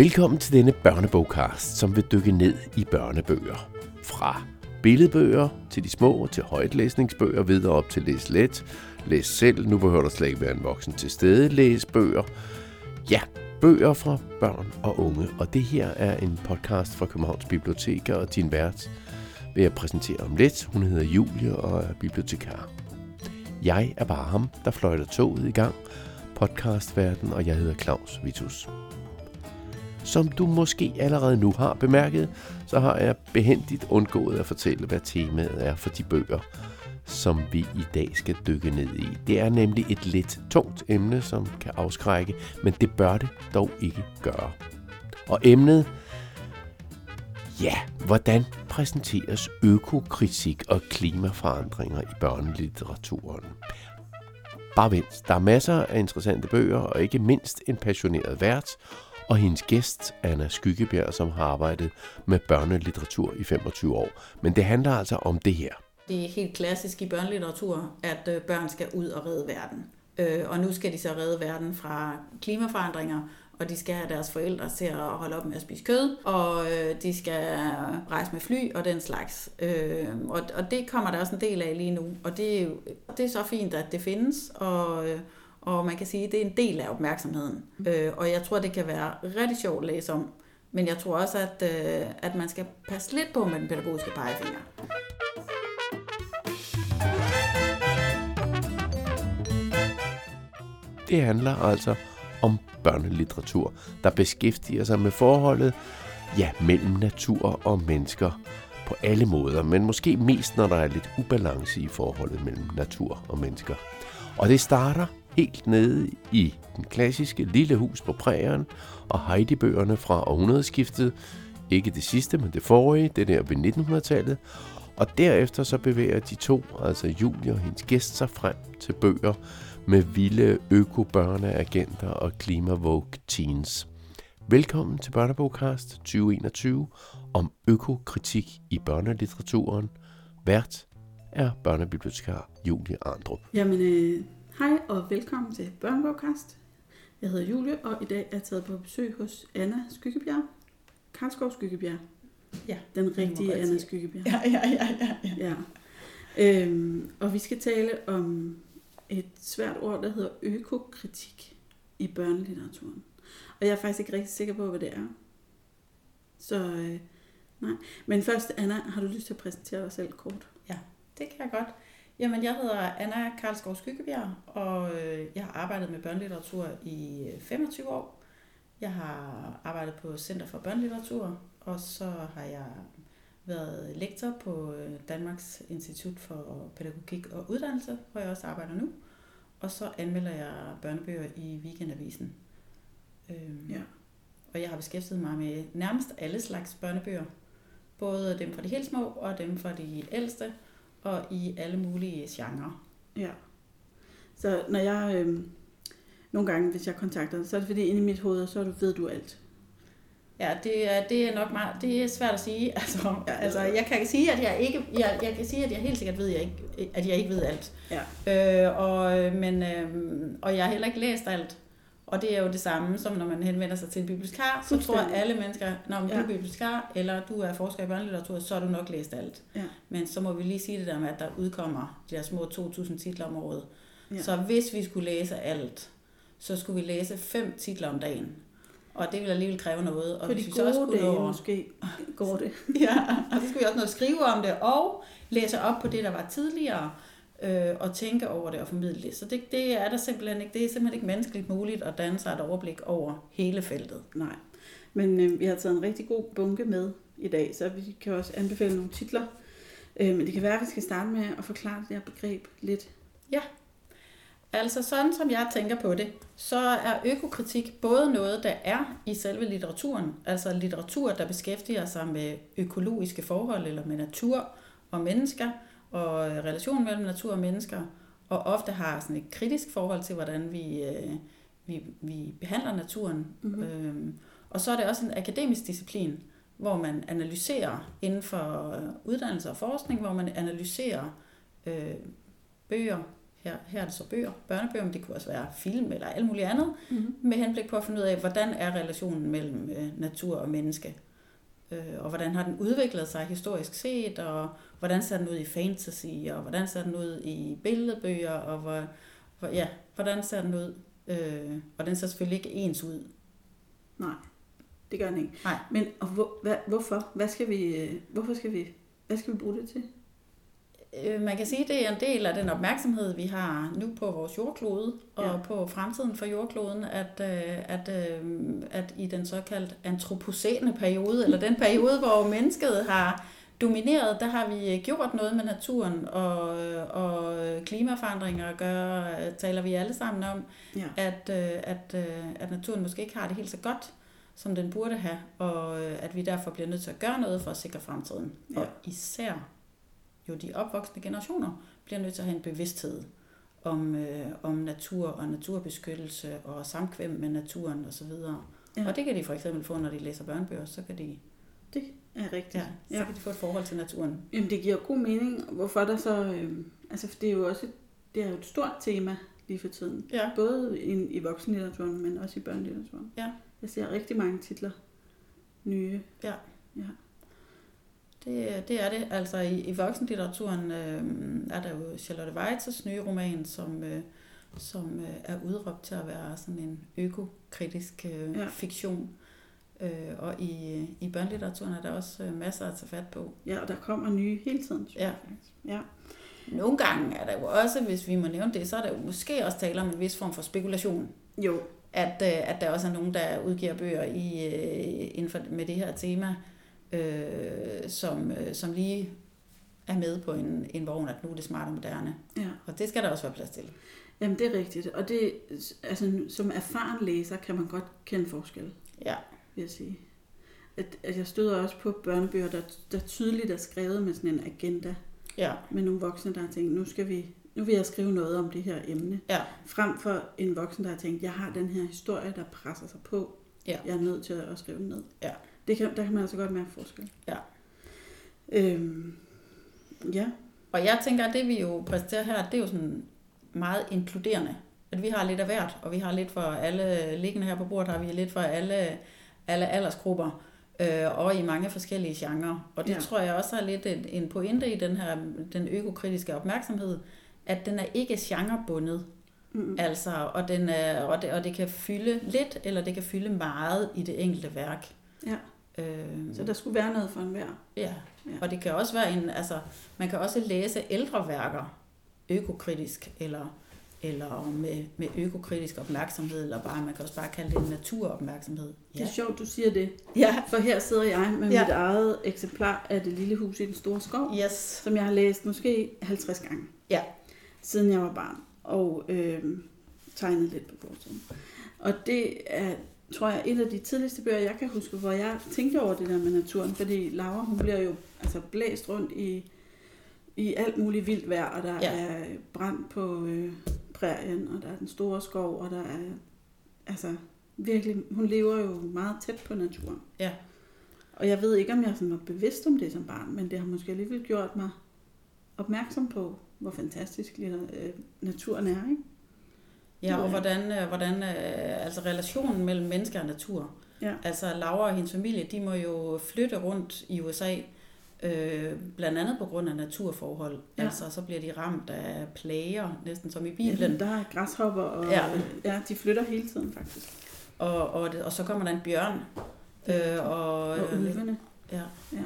Velkommen til denne børnebogcast, som vil dykke ned i børnebøger. Fra billedbøger til de små, til højtlæsningsbøger, videre op til læs let, læs selv, nu behøver der slet ikke være en voksen til stede, læs bøger. Ja, bøger fra børn og unge, og det her er en podcast fra Københavns Biblioteker, og din vært vil jeg præsentere om lidt. Hun hedder Julie og er bibliotekar. Jeg er bare ham, der fløjter toget i gang, podcastverden, og jeg hedder Claus Vitus. Som du måske allerede nu har bemærket, så har jeg behendigt undgået at fortælle, hvad temaet er for de bøger, som vi i dag skal dykke ned i. Det er nemlig et lidt tungt emne, som kan afskrække, men det bør det dog ikke gøre. Og emnet, ja, hvordan præsenteres økokritik og klimaforandringer i børnelitteraturen? Bare vent, der er masser af interessante bøger, og ikke mindst en passioneret vært, og hendes gæst, Anna Skyggebjerg, som har arbejdet med børnelitteratur i 25 år. Men det handler altså om det her. Det er helt klassisk i børnelitteratur, at øh, børn skal ud og redde verden. Øh, og nu skal de så redde verden fra klimaforandringer, og de skal have deres forældre til at holde op med at spise kød, og øh, de skal rejse med fly og den slags. Og, og det kommer der også en del af lige nu, og det er, jo, det er så fint, at det findes, og, og man kan sige, at det er en del af opmærksomheden. Og jeg tror, det kan være rigtig sjovt at læse om, men jeg tror også, at, at man skal passe lidt på med den pædagogiske pegefinger. Det handler altså om børnelitteratur, der beskæftiger sig med forholdet ja, mellem natur og mennesker på alle måder, men måske mest, når der er lidt ubalance i forholdet mellem natur og mennesker. Og det starter helt nede i den klassiske lille hus på prærien og Heidi-bøgerne fra århundredeskiftet. Ikke det sidste, men det forrige, det der ved 1900-tallet. Og derefter så bevæger de to, altså Julie og hendes gæst, sig frem til bøger, med vilde øko-børneagenter og klimavogue teens. Velkommen til Børnebogkast 2021 om økokritik i børnelitteraturen. Vært er børnebibliotekar Julie Arndrup. Jamen, øh, hej og velkommen til Børnebogcast. Jeg hedder Julie, og i dag er jeg taget på besøg hos Anna Skyggebjerg. Karlskov Skyggebjerg. Ja, Den rigtige Anna Skyggebjerg. Ja, ja, ja. ja, ja. ja. Øhm, og vi skal tale om et svært ord, der hedder økokritik i børnelitteraturen. Og jeg er faktisk ikke rigtig sikker på, hvad det er. Så øh, nej. Men først, Anna, har du lyst til at præsentere dig selv kort? Ja, det kan jeg godt. Jamen, jeg hedder Anna Karlskov Skyggebjerg, og øh, jeg har arbejdet med børnelitteratur i 25 år. Jeg har arbejdet på Center for Børnelitteratur, og så har jeg været lektor på øh, Danmarks Institut for Pædagogik og Uddannelse, hvor jeg også arbejder nu. Og så anmelder jeg børnebøger i Weekendavisen. Øhm, ja. Og jeg har beskæftiget mig med nærmest alle slags børnebøger. Både dem fra de helt små og dem fra de ældste, og i alle mulige genrer. Ja. Så når jeg, øh, nogle gange, hvis jeg kontakter dig, så er det fordi inde i mit hoved, så ved du alt. Ja, det er, det er nok meget, det er svært at sige. Altså, altså, jeg kan sige, at jeg ikke, jeg, jeg kan sige, at jeg helt sikkert ved, at jeg ikke, at jeg ikke ved alt. Ja. Øh, og, men, øh, og jeg har heller ikke læst alt. Og det er jo det samme, som når man henvender sig til en bibliotekar, så tror alle mennesker, når man ja. er bibliotekar, eller du er forsker i børnelitteratur, så har du nok læst alt. Ja. Men så må vi lige sige det der med, at der udkommer de der små 2.000 titler om året. Ja. Så hvis vi skulle læse alt, så skulle vi læse fem titler om dagen. Og det vil alligevel kræve noget. Og For de gode også dage nå... måske går det. ja, og så skulle vi også noget skrive om det, og læse op på det, der var tidligere, øh, og tænke over det og formidle det. Så det, det er der simpelthen ikke. Det er simpelthen ikke menneskeligt muligt at danne sig et overblik over hele feltet. Nej. Men øh, vi har taget en rigtig god bunke med i dag, så vi kan også anbefale nogle titler. Øh, men det kan være, at vi skal starte med at forklare det her begreb lidt. Ja, Altså sådan som jeg tænker på det, så er økokritik både noget, der er i selve litteraturen, altså litteratur, der beskæftiger sig med økologiske forhold eller med natur og mennesker og relationen mellem natur og mennesker, og ofte har sådan et kritisk forhold til, hvordan vi, øh, vi, vi behandler naturen. Mm-hmm. Øhm, og så er det også en akademisk disciplin, hvor man analyserer inden for uddannelse og forskning, hvor man analyserer øh, bøger, her, her er det så bøger, børnebøger, men det kunne også være film eller alt muligt andet, Mm-hmm. med henblik på at finde ud af, hvordan er relationen mellem øh, natur og menneske. Øh, og hvordan har den udviklet sig historisk set, og hvordan ser den ud i fantasy, og hvordan ser den ud i billedbøger, og hvor, hvor, ja, hvordan ser den ud. Øh, og den ser selvfølgelig ikke ens ud. Nej, det gør den ikke. Nej. Men og hvor, hvad, hvorfor? Hvad skal vi, øh, hvorfor skal vi, hvad skal vi bruge det til? Øh, Man kan sige, at det er en del af den opmærksomhed, vi har nu på vores jordklode og Ja. på fremtiden for jordkloden, at, øh, at, øh, at i den såkaldt antropocene periode, eller den periode, hvor mennesket har domineret, der har vi gjort noget med naturen, og, og klimaforandringer gør, taler vi alle sammen om, Ja. at, at, at naturen måske ikke har det helt så godt, som den burde have, og at vi derfor bliver nødt til at gøre noget for at sikre fremtiden. Ja. Og især jo de opvoksende generationer bliver nødt til at have en bevidsthed om, øh, om natur og naturbeskyttelse og samkvem med naturen osv. Ja. Ja. Og det kan de for eksempel få, når de læser børnebøger, så kan de, Det er rigtigt. ja, så Ja. kan de få et forhold til naturen. Jamen, det giver god mening. Hvorfor der så... Øh, altså, for det er jo også et, det er jo et stort tema lige for tiden. Ja, Både i, i voksenlitteraturen, men også i børnelitteraturen. Ja. Jeg ser rigtig mange titler. Nye. Det, det er det. Altså i, i voksenlitteraturen øh, er der jo Charlotte Weitzes nye roman, som, øh, som øh, er udråbt til at være sådan en økokritisk øh, Ja. fiktion. Øh, og i, i børnelitteraturen er der også øh, masser at tage fat på. Ja, og der kommer nye hele tiden. Ja. Ja. Nogle gange er der jo også, hvis vi må nævne det, så er der jo måske også tale om en vis form for spekulation. Jo, At, øh, at der også er nogen, der udgiver bøger i, øh, inden for, med det her tema, øh, som, øh, som lige er med på en, en vogn, at nu er det smart og moderne. ja. Og det skal der også være plads til. Jamen, det er rigtigt. Og det, altså, som erfaren læser kan man godt kende forskel, Ja, vil jeg sige. At, at jeg støder også på børnebøger, der, der tydeligt er skrevet med sådan en agenda, ja, med nogle voksne, der har tænkt, nu skal vi, nu vil jeg skrive noget om det her emne. ja, Frem for en voksen, der har tænkt, jeg har den her historie, der presser sig på. Ja. Jeg er nødt til at skrive den ned. Ja. Det kan, der kan man altså godt mærke forskel. Ja. Øhm, ja. Og jeg tænker, at det vi jo præsenterer her, det er jo sådan meget inkluderende. At vi har lidt af hvert, og vi har lidt for alle, liggende her på bordet har vi lidt for alle, alle aldersgrupper, øh, og i mange forskellige genrer. Og det Ja. tror jeg også er lidt en, en pointe i den her den økokritiske opmærksomhed, at den er ikke genrebundet. Mm. Altså, og, den er, og, det, og det kan fylde lidt, eller det kan fylde meget i det enkelte værk. Ja. Øh, Så der skulle være noget for enhver. Ja, Ja. ja. og det kan også være en, altså, man kan også læse ældre værker økokritisk, eller, eller med, med økokritisk opmærksomhed, eller bare, man kan også bare kalde det en naturopmærksomhed. Det er sjovt, du siger det. ja. For her sidder jeg med Ja. mit eget eksemplar af det lille hus i den store skov, Yes. som jeg har læst måske 50 gange. Ja. Siden jeg var barn. Og øh, tegnet lidt på forsiden. Og det er, tror jeg, et af de tidligste bøger, jeg kan huske, hvor jeg tænkte over det der med naturen. Fordi Laura, hun bliver jo altså blæst rundt i, i alt muligt vildt vejr, og der ja. Er brand på øh, prærien, og der er den store skov, og der er, altså virkelig, hun lever jo meget tæt på naturen. Ja. Og jeg ved ikke, om jeg sådan var bevidst om det som barn, men det har måske alligevel gjort mig opmærksom på, hvor fantastisk øh, naturen er, ikke? Ja, og Ja. hvordan, øh, hvordan øh, altså relationen mellem mennesker og natur. Ja. Altså Laura og hendes familie, de må jo flytte rundt i USA, øh, blandt andet på grund af naturforhold. Ja. Ja. Altså så bliver de ramt af plager, næsten som i Bibelen. Bibelen. Der er græshopper, og Ja. ja. ja, de flytter hele tiden faktisk. Og, og, og så kommer der en bjørn. Øh, og, Og ulvene. ja. Ja.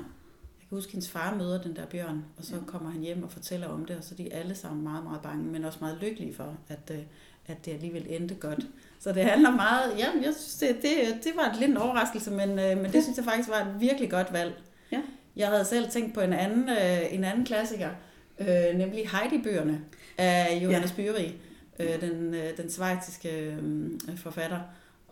Kan huske, at hendes far møder den der bjørn, og så Ja. kommer han hjem og fortæller om det, og så er de alle sammen meget, meget bange, men også meget lykkelige for, at, øh, at det alligevel endte godt. Så det handler meget, ja, jeg synes, det, det, det var lidt en overraskelse, men, øh, men det synes jeg faktisk var et virkelig godt valg. Ja. Jeg havde selv tænkt på en anden, øh, en anden klassiker, øh, nemlig Heidi-bøgerne af Johannes ja. Byri, øh, den, den svejtiske øh, forfatter.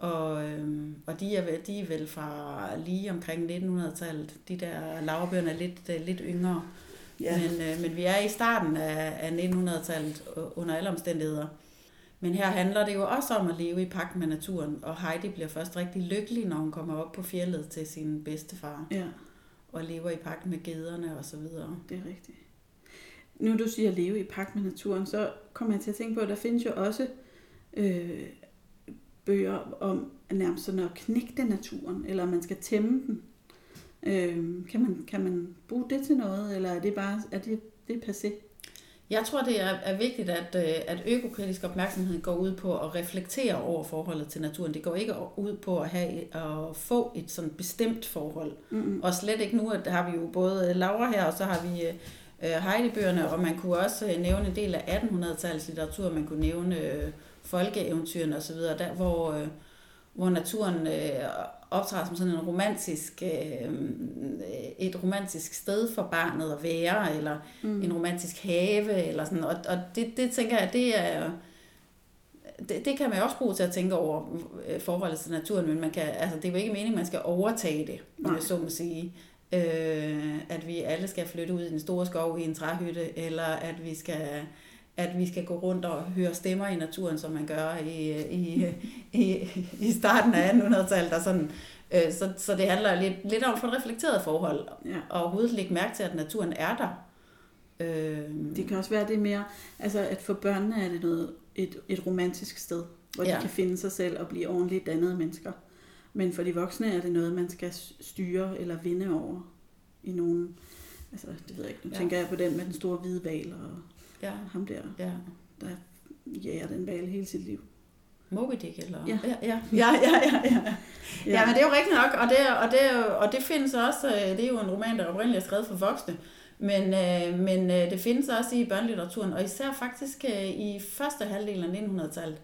Og, øh, og de, er, de er vel fra lige omkring 1900-tallet. De der lavbøgerne er lidt, øh, lidt yngre. Ja. Men, øh, men vi er i starten af, af 1900-tallet øh, under alle omstændigheder. Men her handler det jo også om at leve i pagt med naturen, og Heidi bliver først rigtig lykkelig, når hun kommer op på fjellet til sin bedstefar, ja, og lever i pagt med gederne og så videre. det er rigtigt. nu du siger leve i pagt med naturen, så kommer jeg til at tænke på, at der findes jo også øh, bøger om nærmest sådan at knægte naturen, eller man skal tæmme den. Øh, kan, man, kan man bruge det til noget, eller er det bare er det, det er passé? Jeg tror, det er, er vigtigt, at, øh, at økokritisk opmærksomhed går ud på at reflektere over forholdet til naturen. Det går ikke ud på at, have, at få et sådan bestemt forhold. Mm-hmm. Og slet ikke nu, at har vi jo både Laura her, og så har vi øh, Heidi-bøgerne, og man kunne også øh, nævne en del af 1800-tallets litteratur, man kunne nævne øh, folkeeventyrene osv., der hvor, øh, hvor naturen øh, optræder som sådan en romantisk, øh, et romantisk sted for barnet at være, eller mm. en romantisk have, eller sådan, og, og det, det tænker jeg, det er, det, det kan man også bruge til at tænke over øh, forholdet til naturen, men man kan, altså, det er jo ikke meningen, at man skal overtage det, om jeg så må sige. Øh, at vi alle skal flytte ud i den store skov i en træhytte, eller at vi skal at vi skal gå rundt og høre stemmer i naturen, som man gør i, i, i, i starten af 1800-tallet. Og sådan. Øh, så, så det handler lidt, lidt om at få et reflekteret forhold, Ja. og overhovedet lægge mærke til, at naturen er der. Øh, Det kan også være, det er mere, altså at for børnene er det noget, et, et romantisk sted, hvor ja. De kan finde sig selv og blive ordentligt dannede mennesker. Men for de voksne er det noget, man skal styre eller vinde over i nogen, altså det ved jeg ikke, nu. Ja. tænker jeg på den med den store hvide val og ja, ham der, ja. der jager den val hele sit liv. Moby Dick, eller? Ja. Ja, ja, ja, ja, ja, ja. ja men det er jo rigtigt nok, og det, og det, og det findes også, øh, det er jo en roman, der oprindeligt er skrevet for voksne, men, øh, men øh, det findes også i børnelitteraturen, og især faktisk øh, i første halvdel af 1900-tallet,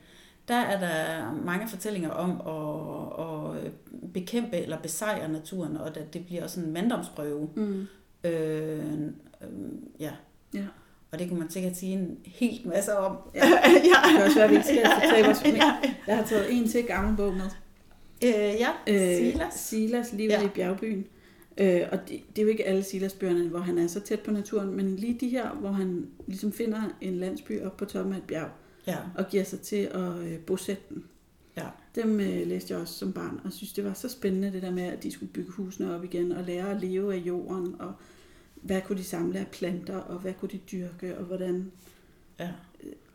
der er der mange fortællinger om at, at bekæmpe eller besejre naturen, og at det bliver sådan en manddomsprøve. Mm. Øh, øh, ja. Ja. Og det kunne man sikkert sige en helt masse om. Ja. Det kan også være, at vi ikke skal tabe os. ja. Jeg har taget en til gammel bog med. Øh, ja, Øh, Silas. Silas, livet ja. Ja. i bjergbyen. Øh, og det, det er jo ikke alle Silas-bøgerne, hvor han er så tæt på naturen, men lige de her, hvor han ligesom finder en landsby op på toppen af et bjerg, Ja, og giver sig til at øh, bosætte den. ja. Dem øh, læste jeg også som barn, og synes, det var så spændende, det der med, at de skulle bygge husene op igen, og lære at leve af jorden, og hvad kunne de samle af planter, og hvad kunne de dyrke, og hvordan ja.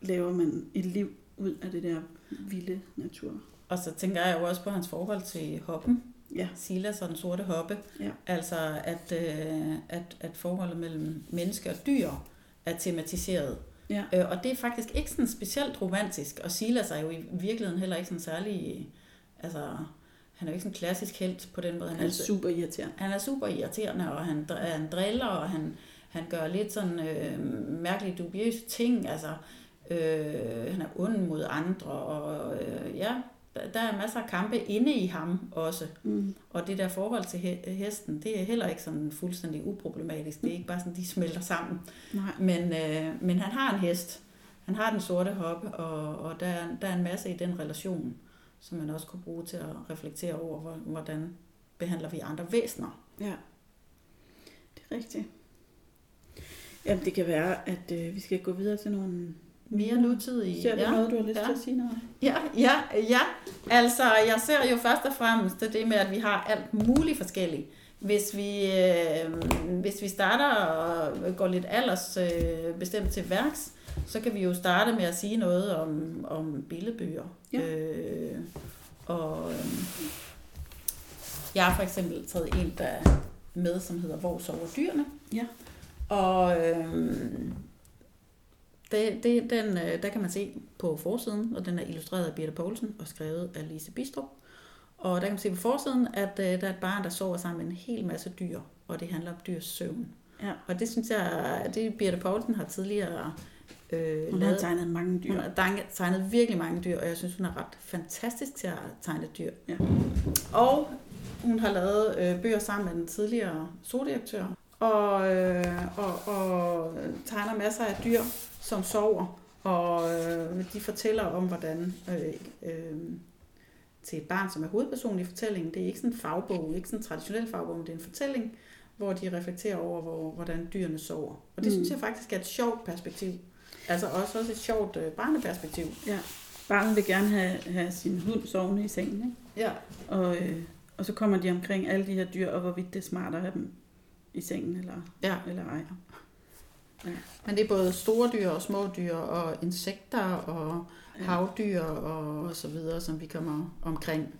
laver man et liv ud af det der vilde natur. Og så tænker jeg jo også på hans forhold til hoppen. Ja, Silas og den sorte hoppe. Ja. Altså, at, øh, at, at forholdet mellem menneske og dyr er tematiseret. ja. Øh, og det er faktisk ikke sådan specielt romantisk. Og Silas er jo i virkeligheden heller ikke sådan særlig... Altså, han er jo ikke sådan en klassisk helt på den måde. Han er super irriterende. han er super irriterende, og han, han driller, og han, han gør lidt sådan øh, mærkelige, dubiøse ting. Altså, øh, han er ond mod andre, og øh, ja, der, der er masser af kampe inde i ham også. Mm. Og det der forhold til he- hesten, det er heller ikke sådan fuldstændig uproblematisk. Det er ikke bare sådan, de smelter sammen. Nej. Men, øh, men han har en hest. Han har den sorte hoppe, og, og der, er, der er en masse i den relation, som man også kunne bruge til at reflektere over, hvor- hvordan behandler vi andre væsener. Ja, det er rigtigt. Jamen, det kan være, at øh, vi skal gå videre til nogle... Mere nutidige. Ser du ja. noget, du har lyst ja. til at sige noget? Ja, ja, ja. Altså, jeg ser jo først og fremmest det med, at vi har alt muligt forskelligt. Hvis vi, øh, hvis vi starter og går lidt aldersbestemt øh, til værks, så kan vi jo starte med at sige noget om, om billedbøger. Ja. Øh, og øh, jeg har for eksempel taget en der er med, som hedder Hvor sover dyrene? Ja. Og øh, det, det, den, øh, der kan man se på forsiden, og den er illustreret af Birte Poulsen og skrevet af Lise Bistrup. Og der kan man se på forsiden, at øh, der er et barn, der sover sammen med en hel masse dyr, og det handler om dyrs søvn. Ja. Og det synes jeg, det Birte Poulsen har tidligere øh, Hun har tegnet mange dyr. Hun har tegnet- virkelig mange dyr, og jeg synes, hun er ret fantastisk til at tegne dyr. Ja. Og hun har lavet øh, bøger sammen med den tidligere zoodirektør, og, øh, og, og tegner masser af dyr, som sover. Og øh, de fortæller om, hvordan øh, øh, til et barn, som er hovedperson i fortællingen, det er ikke sådan en fagbog, ikke sådan en traditionel fagbog, men det er en fortælling, hvor de reflekterer over, hvor, hvordan dyrene sover. Og det mm. synes jeg faktisk er et sjovt perspektiv. Altså også, også et sjovt øh, barneperspektiv. Ja. Barnet vil gerne have, have sin hund sovende i sengen, ikke? Ja. Og, øh, og så kommer de omkring alle de her dyr, og hvorvidt det er smart at have dem i sengen eller, Ja. eller ej. Ja. Men det er både store dyr og små dyr, og insekter og Ja. havdyr og så videre, som vi kommer omkring.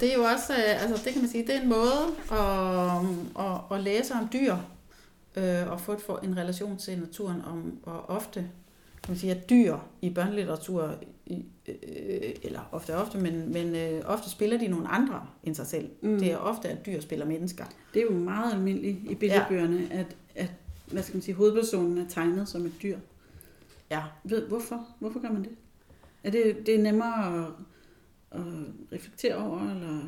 Det er jo også, øh, altså det kan man sige, det er en måde at, at, at læse om dyr, øh, og få et- en relation til naturen, om, og ofte, kan man sige, at dyr i børnelitteratur, i, øh, eller ofte ofte, men, men øh, ofte spiller de nogle andre end sig selv. Mm. Det er ofte, at dyr spiller mennesker. Det er jo meget almindeligt i billedbøgerne, ja. at, at hvad skal man sige, hovedpersonen er tegnet som et dyr. Ja, Ved, hvorfor? Hvorfor gør man det? Er det, det er nemmere at, at reflektere over, eller...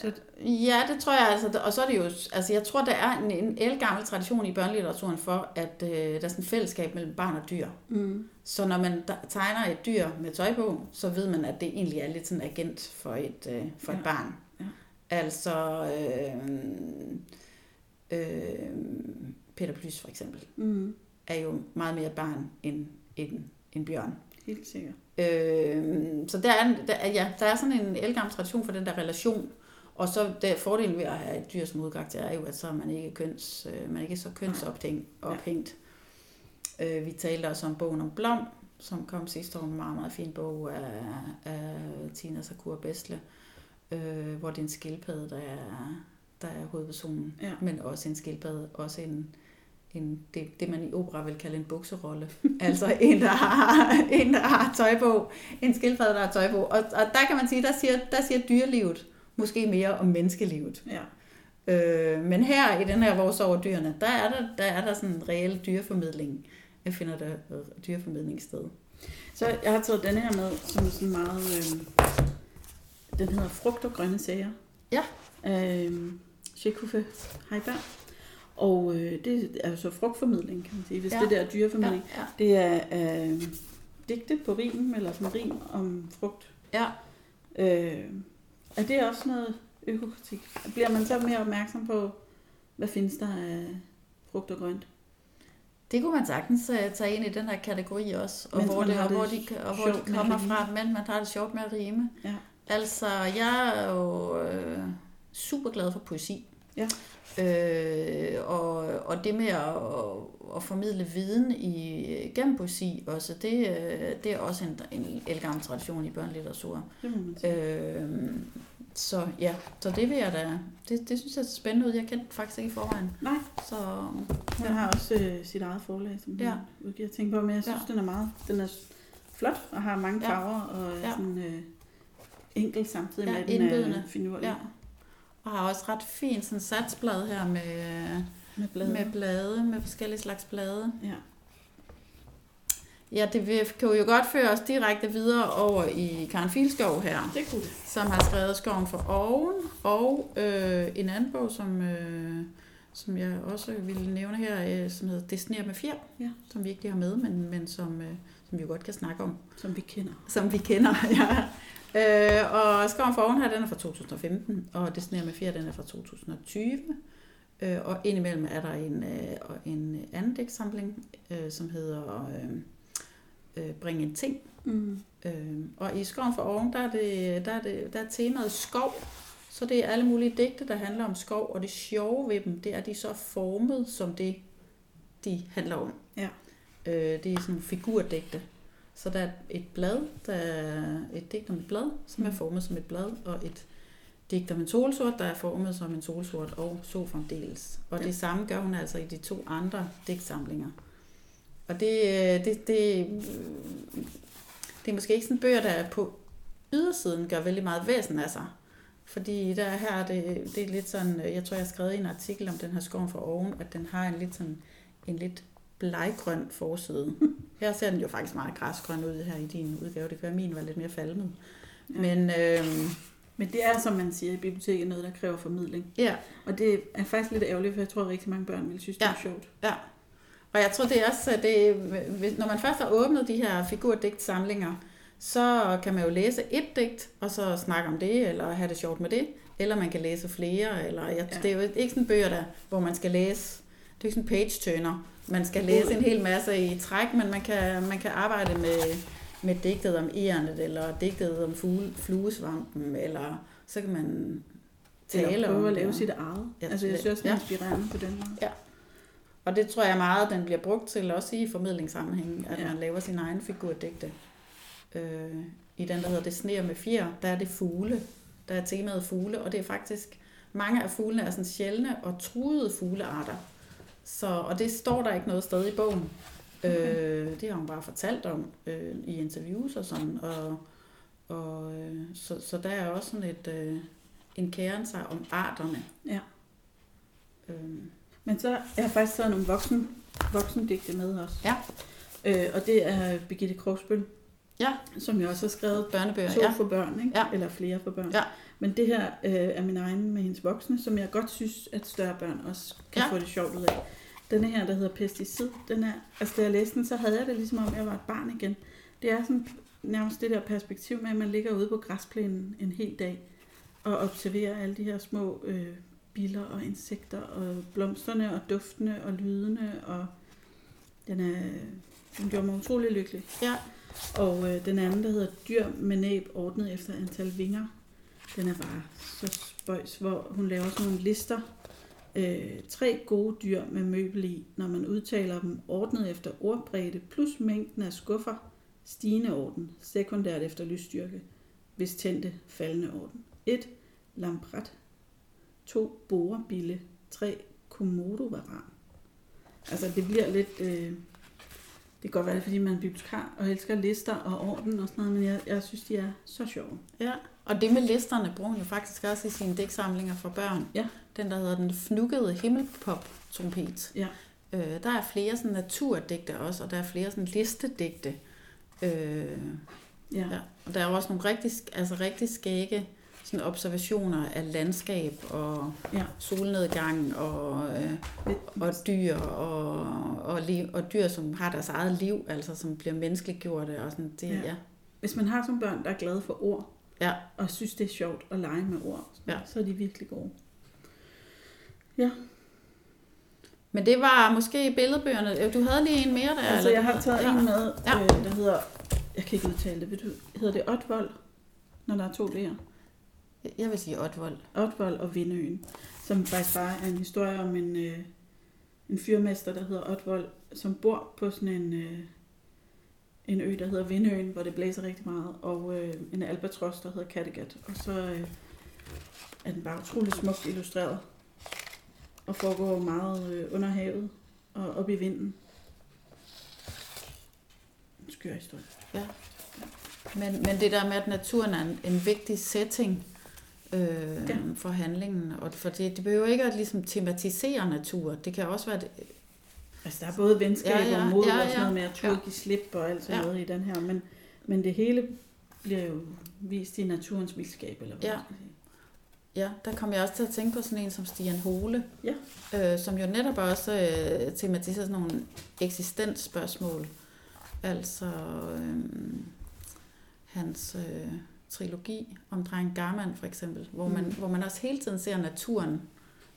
Så, Ja, det tror jeg altså. Og så er det jo, altså jeg tror, der er en, en elgammel tradition i børnelitteraturen for, at øh, der er sådan et fællesskab mellem barn og dyr. mm, Så når man tegner et dyr med tøj på, så ved man, at det egentlig er lidt sådan en agent for et, øh, for Ja. et barn. Ja. Altså, øh, øh, Peter Plys for eksempel, mm, er jo meget mere barn end en, en bjørn. helt sikkert. Øh, så der er, der, er- ja, der er sådan en elgammel tradition for den der relation. Og så der fordelen ved at have et dyr som udkarakter er jo, at så er man ikke, køns, øh, man er ikke så kønsophængt. Ophængt. Øh, vi talte også om bogen om Blom, som kom sidste år, en meget, meget fin bog af, af Tina Sakura Besle, øh, hvor det er en skildpadde, der er, der er hovedpersonen, Ja. men også en skildpadde, også en, en, det, det, man i opera vil kalde en bukserolle. altså en, der har, en, der har tøj på. En skildpadde, der har tøj på. Og, og der kan man sige, der siger, der siger dyrelivet måske mere om menneskelivet. Ja. Øh, men her i den her Vores over dyrene, der er der, der, er der sådan en reel dyreformidling. Jeg finder der øh, dyreformidling sted. Så jeg har taget denne her med, som er sådan meget... Øh, den hedder Frugt og grønne sager. Ja. Øh, Shekufe Heiberg. Og øh, det er så frugtformidling, kan man sige, hvis Ja. ja. det der er dyreformidling. ja. Det er øh, digte på rim, eller sådan rim om frugt. ja. Øh, er det også noget økokritik? Bliver man så mere opmærksom på, hvad findes der af frugt og grønt? Det kunne man sagtens uh, tage ind i den her kategori også, og Mens hvor, det, og det hvor de, og hvor de kommer fra, men man har det sjovt med at rime. Ja. Altså, jeg er jo øh, super glad for poesi. Ja. Øh, og, og det med at, at formidle viden i, gennem poesi også, det, øh, det er også en, en elgammel tradition i børnelitteratur. Øh, så ja, så det vil jeg da, det, det synes jeg er spændende ud. Jeg kendte faktisk ikke i forvejen. Nej. Så Hun har også øh, sit eget forlag, som Ja. udgiver ting på, men jeg synes, Ja. den er meget, den er flot og har mange Ja. farver og er Ja. sådan øh, enkel samtidig Ja, med, at den er finurlig ja. Og har også ret fint sådan satsblad her med, med blade. med blade, med forskellige slags blade. Ja. Ja, det kan jo godt føre os direkte videre over i Karen Filskov her, Det kunne som har skrevet Skoven for oven, og øh, en anden bog, som, øh, som jeg også ville nævne her, øh, som hedder Det sner med fjer, Ja. som vi ikke lige har med, men, men som, øh, som vi jo godt kan snakke om, Som vi kender. som vi kender. Ja. Øh, og Skoven for oven her, den er fra 2015, og Det sner med fjer, den er fra 2020. Øh, og indimellem er der en, øh, en anden digtsamling, øh, som hedder øh, øh, Bring en ting. Mm. Øh, og i Skoven for oven, der er, det, der, er det, der er temaet skov. Så det er alle mulige digte, der handler om skov, og det sjove ved dem, det er, at de så er formet som det, de handler om. Ja. Øh, det er sådan figurdigte. Så der er et blad, der er et digt om et blad, som er Mm. formet som et blad, og et digt om en solsort, der er formet som en solsort, og så fremdeles. Og Ja. det samme gør hun altså i de to andre digtsamlinger. Og det, øh, det, det, det er måske ikke sådan bøger, der er på ydersiden gør vældig meget væsen af sig. Fordi der her er det, det er lidt sådan, øh, jeg tror jeg har skrevet en artikel om den her skoven fra oven, at den har en lidt sådan, en lidt bleggrøn forside. Her ser den jo faktisk meget græsgrøn ud her i din udgave. Det at min var lidt mere falmet. Ja. Men øh, Men det er, som man siger i biblioteket, noget, der kræver formidling. ja, Og det er faktisk lidt ærgerligt, for jeg tror, at rigtig mange børn vil synes, det er sjovt. Ja, og jeg tror det er også, det, når man først har åbnet de her figurdigtsamlinger, så kan man jo læse et digt, og så snakke om det, eller have det sjovt med det, eller man kan læse flere, eller jeg, ja. det er jo ikke sådan bøger, der, hvor man skal læse, det er ikke sådan page-turner, man skal læse en hel masse i træk, men man kan, man kan arbejde med, med digtet om ærnet, eller digtet om fugle, fluesvampen, eller så kan man tale Eller om prøve at det, lave og- sit eget. Ja, altså, jeg synes også, det er ja. inspirerende på den måde. Og Og det tror jeg meget, den bliver brugt til også i formidlingssammenhængen, at Ja. ja. man laver sin egen figurdigte. Øh, I den, der hedder Det sneer med fjer, der er det fugle. Der er temaet fugle, og det er faktisk, mange af fuglene er sådan sjældne og truede fuglearter. Så, og det står der ikke noget sted i bogen. Okay. Øh, det har hun bare fortalt om øh, i interviews og sådan. Og, og, øh, så, så der er også sådan et, øh, en kæren sig om arterne. Ja. Øh, Men så er jeg faktisk taget nogle voksen, voksendigte med også. Ja. Øh, og det er Birgitte Krogsbøl, Ja. som jeg også har skrevet børnebøger, to ja. for børn, ikke? Ja. eller flere for børn. Ja. Men det her øh, er min egen med hendes voksne, som jeg godt synes, at større børn også kan Ja. få det sjovt ud af. Denne her, der hedder Pesticid, den er, altså da jeg læste den, så havde jeg det ligesom om, jeg var et barn igen. Det er sådan nærmest det der perspektiv med, at man ligger ude på græsplænen en hel dag og observerer alle de her små øh, biller og insekter og blomsterne og duftene og lydene og den, er, den gjorde mig utrolig lykkelig. Ja. Og øh, den anden, der hedder Dyr med næb ordnet efter antal vinger, den er bare så spøjs, hvor hun laver sådan nogle lister. Øh, tre gode dyr med møbel i, når man udtaler dem ordnet efter ordbredde, plus mængden af skuffer, stigende orden, sekundært efter lysstyrke, hvis tændte, faldende orden. 1. Lampret. 2. Borebille. 3. Komodovaran. Altså det bliver lidt... Øh, det kan godt være, fordi man er bibliotekar og elsker lister og orden og sådan noget, men jeg, jeg synes, de er så sjove. Ja, og det med listerne bruger hun jo faktisk også i sine digtsamlinger for børn. Ja. Den, der hedder Den fnukkede himmelpop-trompet. Ja. Øh, der er flere sådan naturdigte også, og der er flere sådan listedigte. Øh, Ja. ja. Og der er også nogle rigtig, altså rigtig skægge sådan observationer af landskab og Ja. solnedgang og, øh, og dyr og, og, liv, og dyr, som har deres eget liv, altså som bliver menneskeliggjorte og sådan det, Ja. ja. ja. Hvis man har som børn, der er glade for ord, Ja. og synes, det er sjovt at lege med ord, Ja. så er de virkelig gode. Men det var måske billedbøgerne. Øh, Du havde lige en mere der? Altså, eller? jeg har taget ja. en med, Ja. øh, der hedder, jeg kan ikke udtale det, ved du, hedder det Otvold, når der er to D'er? Jeg vil sige Otvold. Otvold og Vindøen, som faktisk bare er en historie om en, øh, en fyrmester, der hedder Otvold, som bor på sådan en, øh, en ø, der hedder Vindøen, hvor det blæser rigtig meget, og øh, en albatros, der hedder Kattegat. Og så øh, er den bare utrolig smukt illustreret, og foregår meget øh, under havet og op i vinden. En skør historie. Men, men det der med, at naturen er en, en vigtig setting øh, Ja. ja. for handlingen, og for det, det behøver ikke at ligesom tematisere natur. Det kan også være, det, Altså, der er både venskab Ja, ja, og mod ja, og sådan ja. noget med at turde Ja. give slip og alt sådan Ja. noget i den her. Men, men det hele bliver jo vist i naturens vildskab, eller hvad Ja. ja, der kom jeg også til at tænke på sådan en som Stian Hole, Ja. øh, som jo netop også øh, tematiserer sådan nogle eksistensspørgsmål. Altså øh, hans øh, trilogi om drengen Garman for eksempel, hvor man, Mm. hvor man også hele tiden ser naturen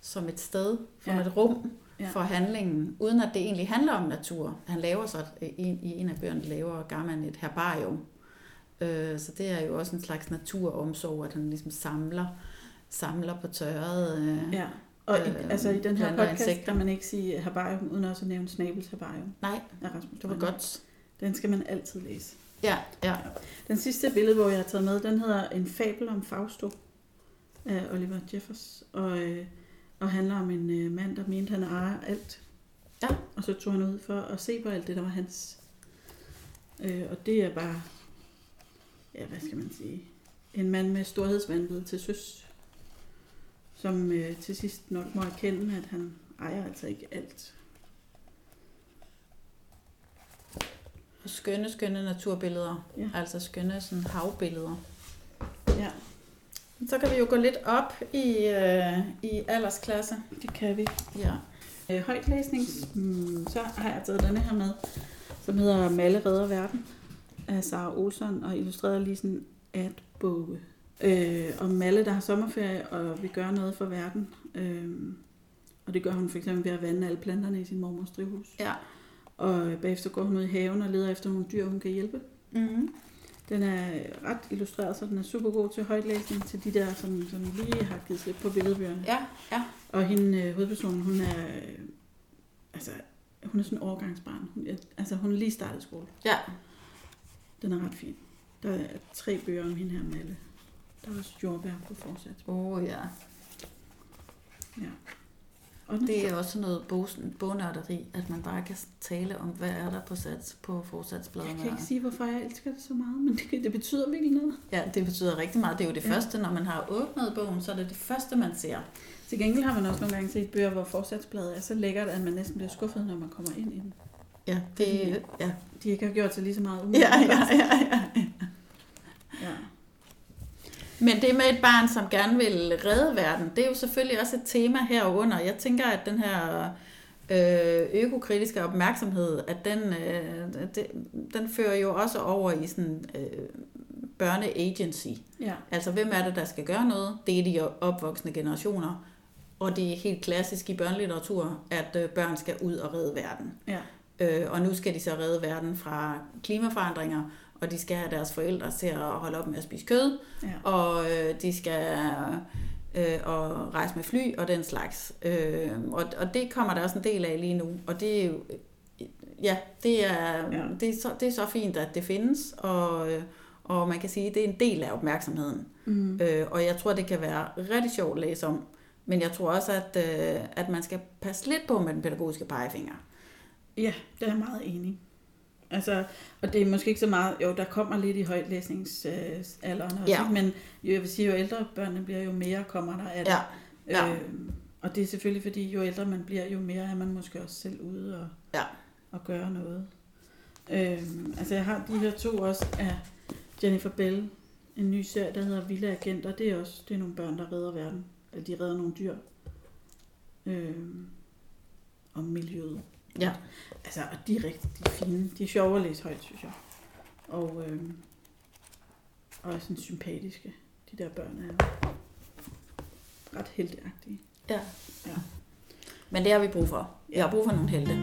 som et sted, som Ja. et rum Ja. for handlingen, uden at det egentlig handler om natur. Han laver så, i, i en af bøgerne laver Garman et herbarium. Øh, så det er jo også en slags naturomsorg, at han ligesom samler, samler på tørret. Øh. Ja. Og i, Øh, altså i den her podcast insekter. kan man ikke sige herbarium, uden også at nævne Snabels herbarium Nej, af Rasmus det var godt. Den skal man altid læse. Ja, ja. Den sidste billede, hvor jeg har taget med, den hedder En fabel om Fausto af Oliver Jeffers. Og, øh, og handler om en øh, mand, der mente, han ejer alt. Ja. Og så tog han ud for at se på alt det, der var hans. Øh, og det er bare, ja, hvad skal man sige, en mand med storhedsvandvid til søs, som øh, til sidst nok må erkende, at han ejer altså ikke alt. Skønne, skønne naturbilleder. Ja. Altså skønne sådan havbilleder. Ja, Så kan vi jo gå lidt op i, øh, i aldersklasse. det kan vi. Ja. Øh, højtlæsning, mm, så har jeg taget denne her med, som hedder Malle redder verden af Sara Olsson og illustreret Lisen Atboge. Øh, om Malle, der har sommerferie og vil gøre noget for verden. Øh, og det gør hun for eksempel ved at vande alle planterne i sin mormors drivhus. Ja. Og bagefter går hun ud i haven og leder efter nogle dyr, hun kan hjælpe. Mm-hmm. Den er ret illustreret, så den er super god til højtlæsning til de der, som, som lige har givet slip på billedbøgerne. Ja, ja. Og hende, øh, hovedpersonen, hun er øh, altså, hun er sådan en overgangsbarn. Hun, er- altså, hun er lige startet skole. Ja. Den er ret fin. Der er tre bøger om hende her, Malle. Der er også jordbær på forsat. Åh oh, ja. Ja. Den, Det er også noget bognørderi, at man bare kan tale om, hvad er der på sats på jeg forsatsbladene. kan ikke sige, hvorfor jeg elsker det så meget, men det, det betyder virkelig noget. Ja, det betyder rigtig meget. Det er jo det Ja. første, når man har åbnet bogen, så er det det første, man ser. Til gengæld har man også nogle gange set bøger, hvor forsatsbladet er så lækkert, at man næsten bliver skuffet, når man kommer ind i den. Ja, det, ja. De ikke har gjort sig lige så meget umiddelbart. ja, ja, ja. ja. Men det med et barn, som gerne vil redde verden, det er jo selvfølgelig også et tema herunder. Jeg tænker, at den her øh, økokritiske opmærksomhed, at den, øh, det, den fører jo også over i sådan øh, børneagency. ja. Altså, hvem er det, der skal gøre noget? Det er de opvoksende generationer. Og det er helt klassisk i børnelitteratur, at øh, børn skal ud og redde verden. ja. Øh, og nu skal de så redde verden fra klimaforandringer, og de skal have deres forældre til at holde op med at spise kød, ja. og øh, de skal øh, og rejse med fly og den slags. Øh, og, og det kommer der også en del af lige nu, og det er jo, ja, det er, Ja. ja. Det, er så, det er så fint, at det findes, og, øh, og man kan sige, at det er en del af opmærksomheden. Mm. Øh, og jeg tror, det kan være rigtig sjovt at læse om, men jeg tror også, at, øh, at man skal passe lidt på med den pædagogiske pegefinger. Ja, det er jeg meget enig. Altså, og det er måske ikke så meget, jo, der kommer lidt i højtlæsningsalderen også, Ja. men jo, jeg vil sige, jo ældre børnene bliver, jo mere kommer der af det. Ja, ja. Øhm, og det er selvfølgelig fordi, jo ældre man bliver, jo mere er man måske også selv ude og, Ja. og gøre noget. Øhm, altså jeg har de her to også af Jennifer Bell, en ny serie, der hedder Vilde Agenter. Det er også det er nogle børn, der redder verden. Eller de redder nogle dyr. Øhm, og miljøet. Ja. Altså, og de er rigtig de er fine. De er sjove at læse højt, synes jeg. Og, øhm, og er sådan sympatiske. De der børn er ret helteagtige. Ja. Ja. Men det har vi brug for. Vi har brug for nogle helte.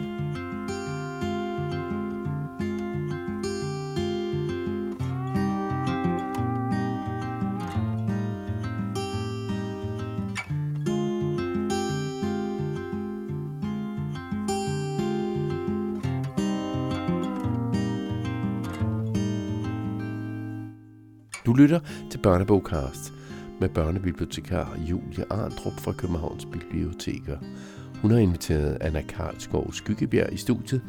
Du lytter til Børnebogcast med børnebibliotekar Julie Arndrup fra Københavns Biblioteker. Hun har inviteret Anna Karlsgaard Skyggebjerg i studiet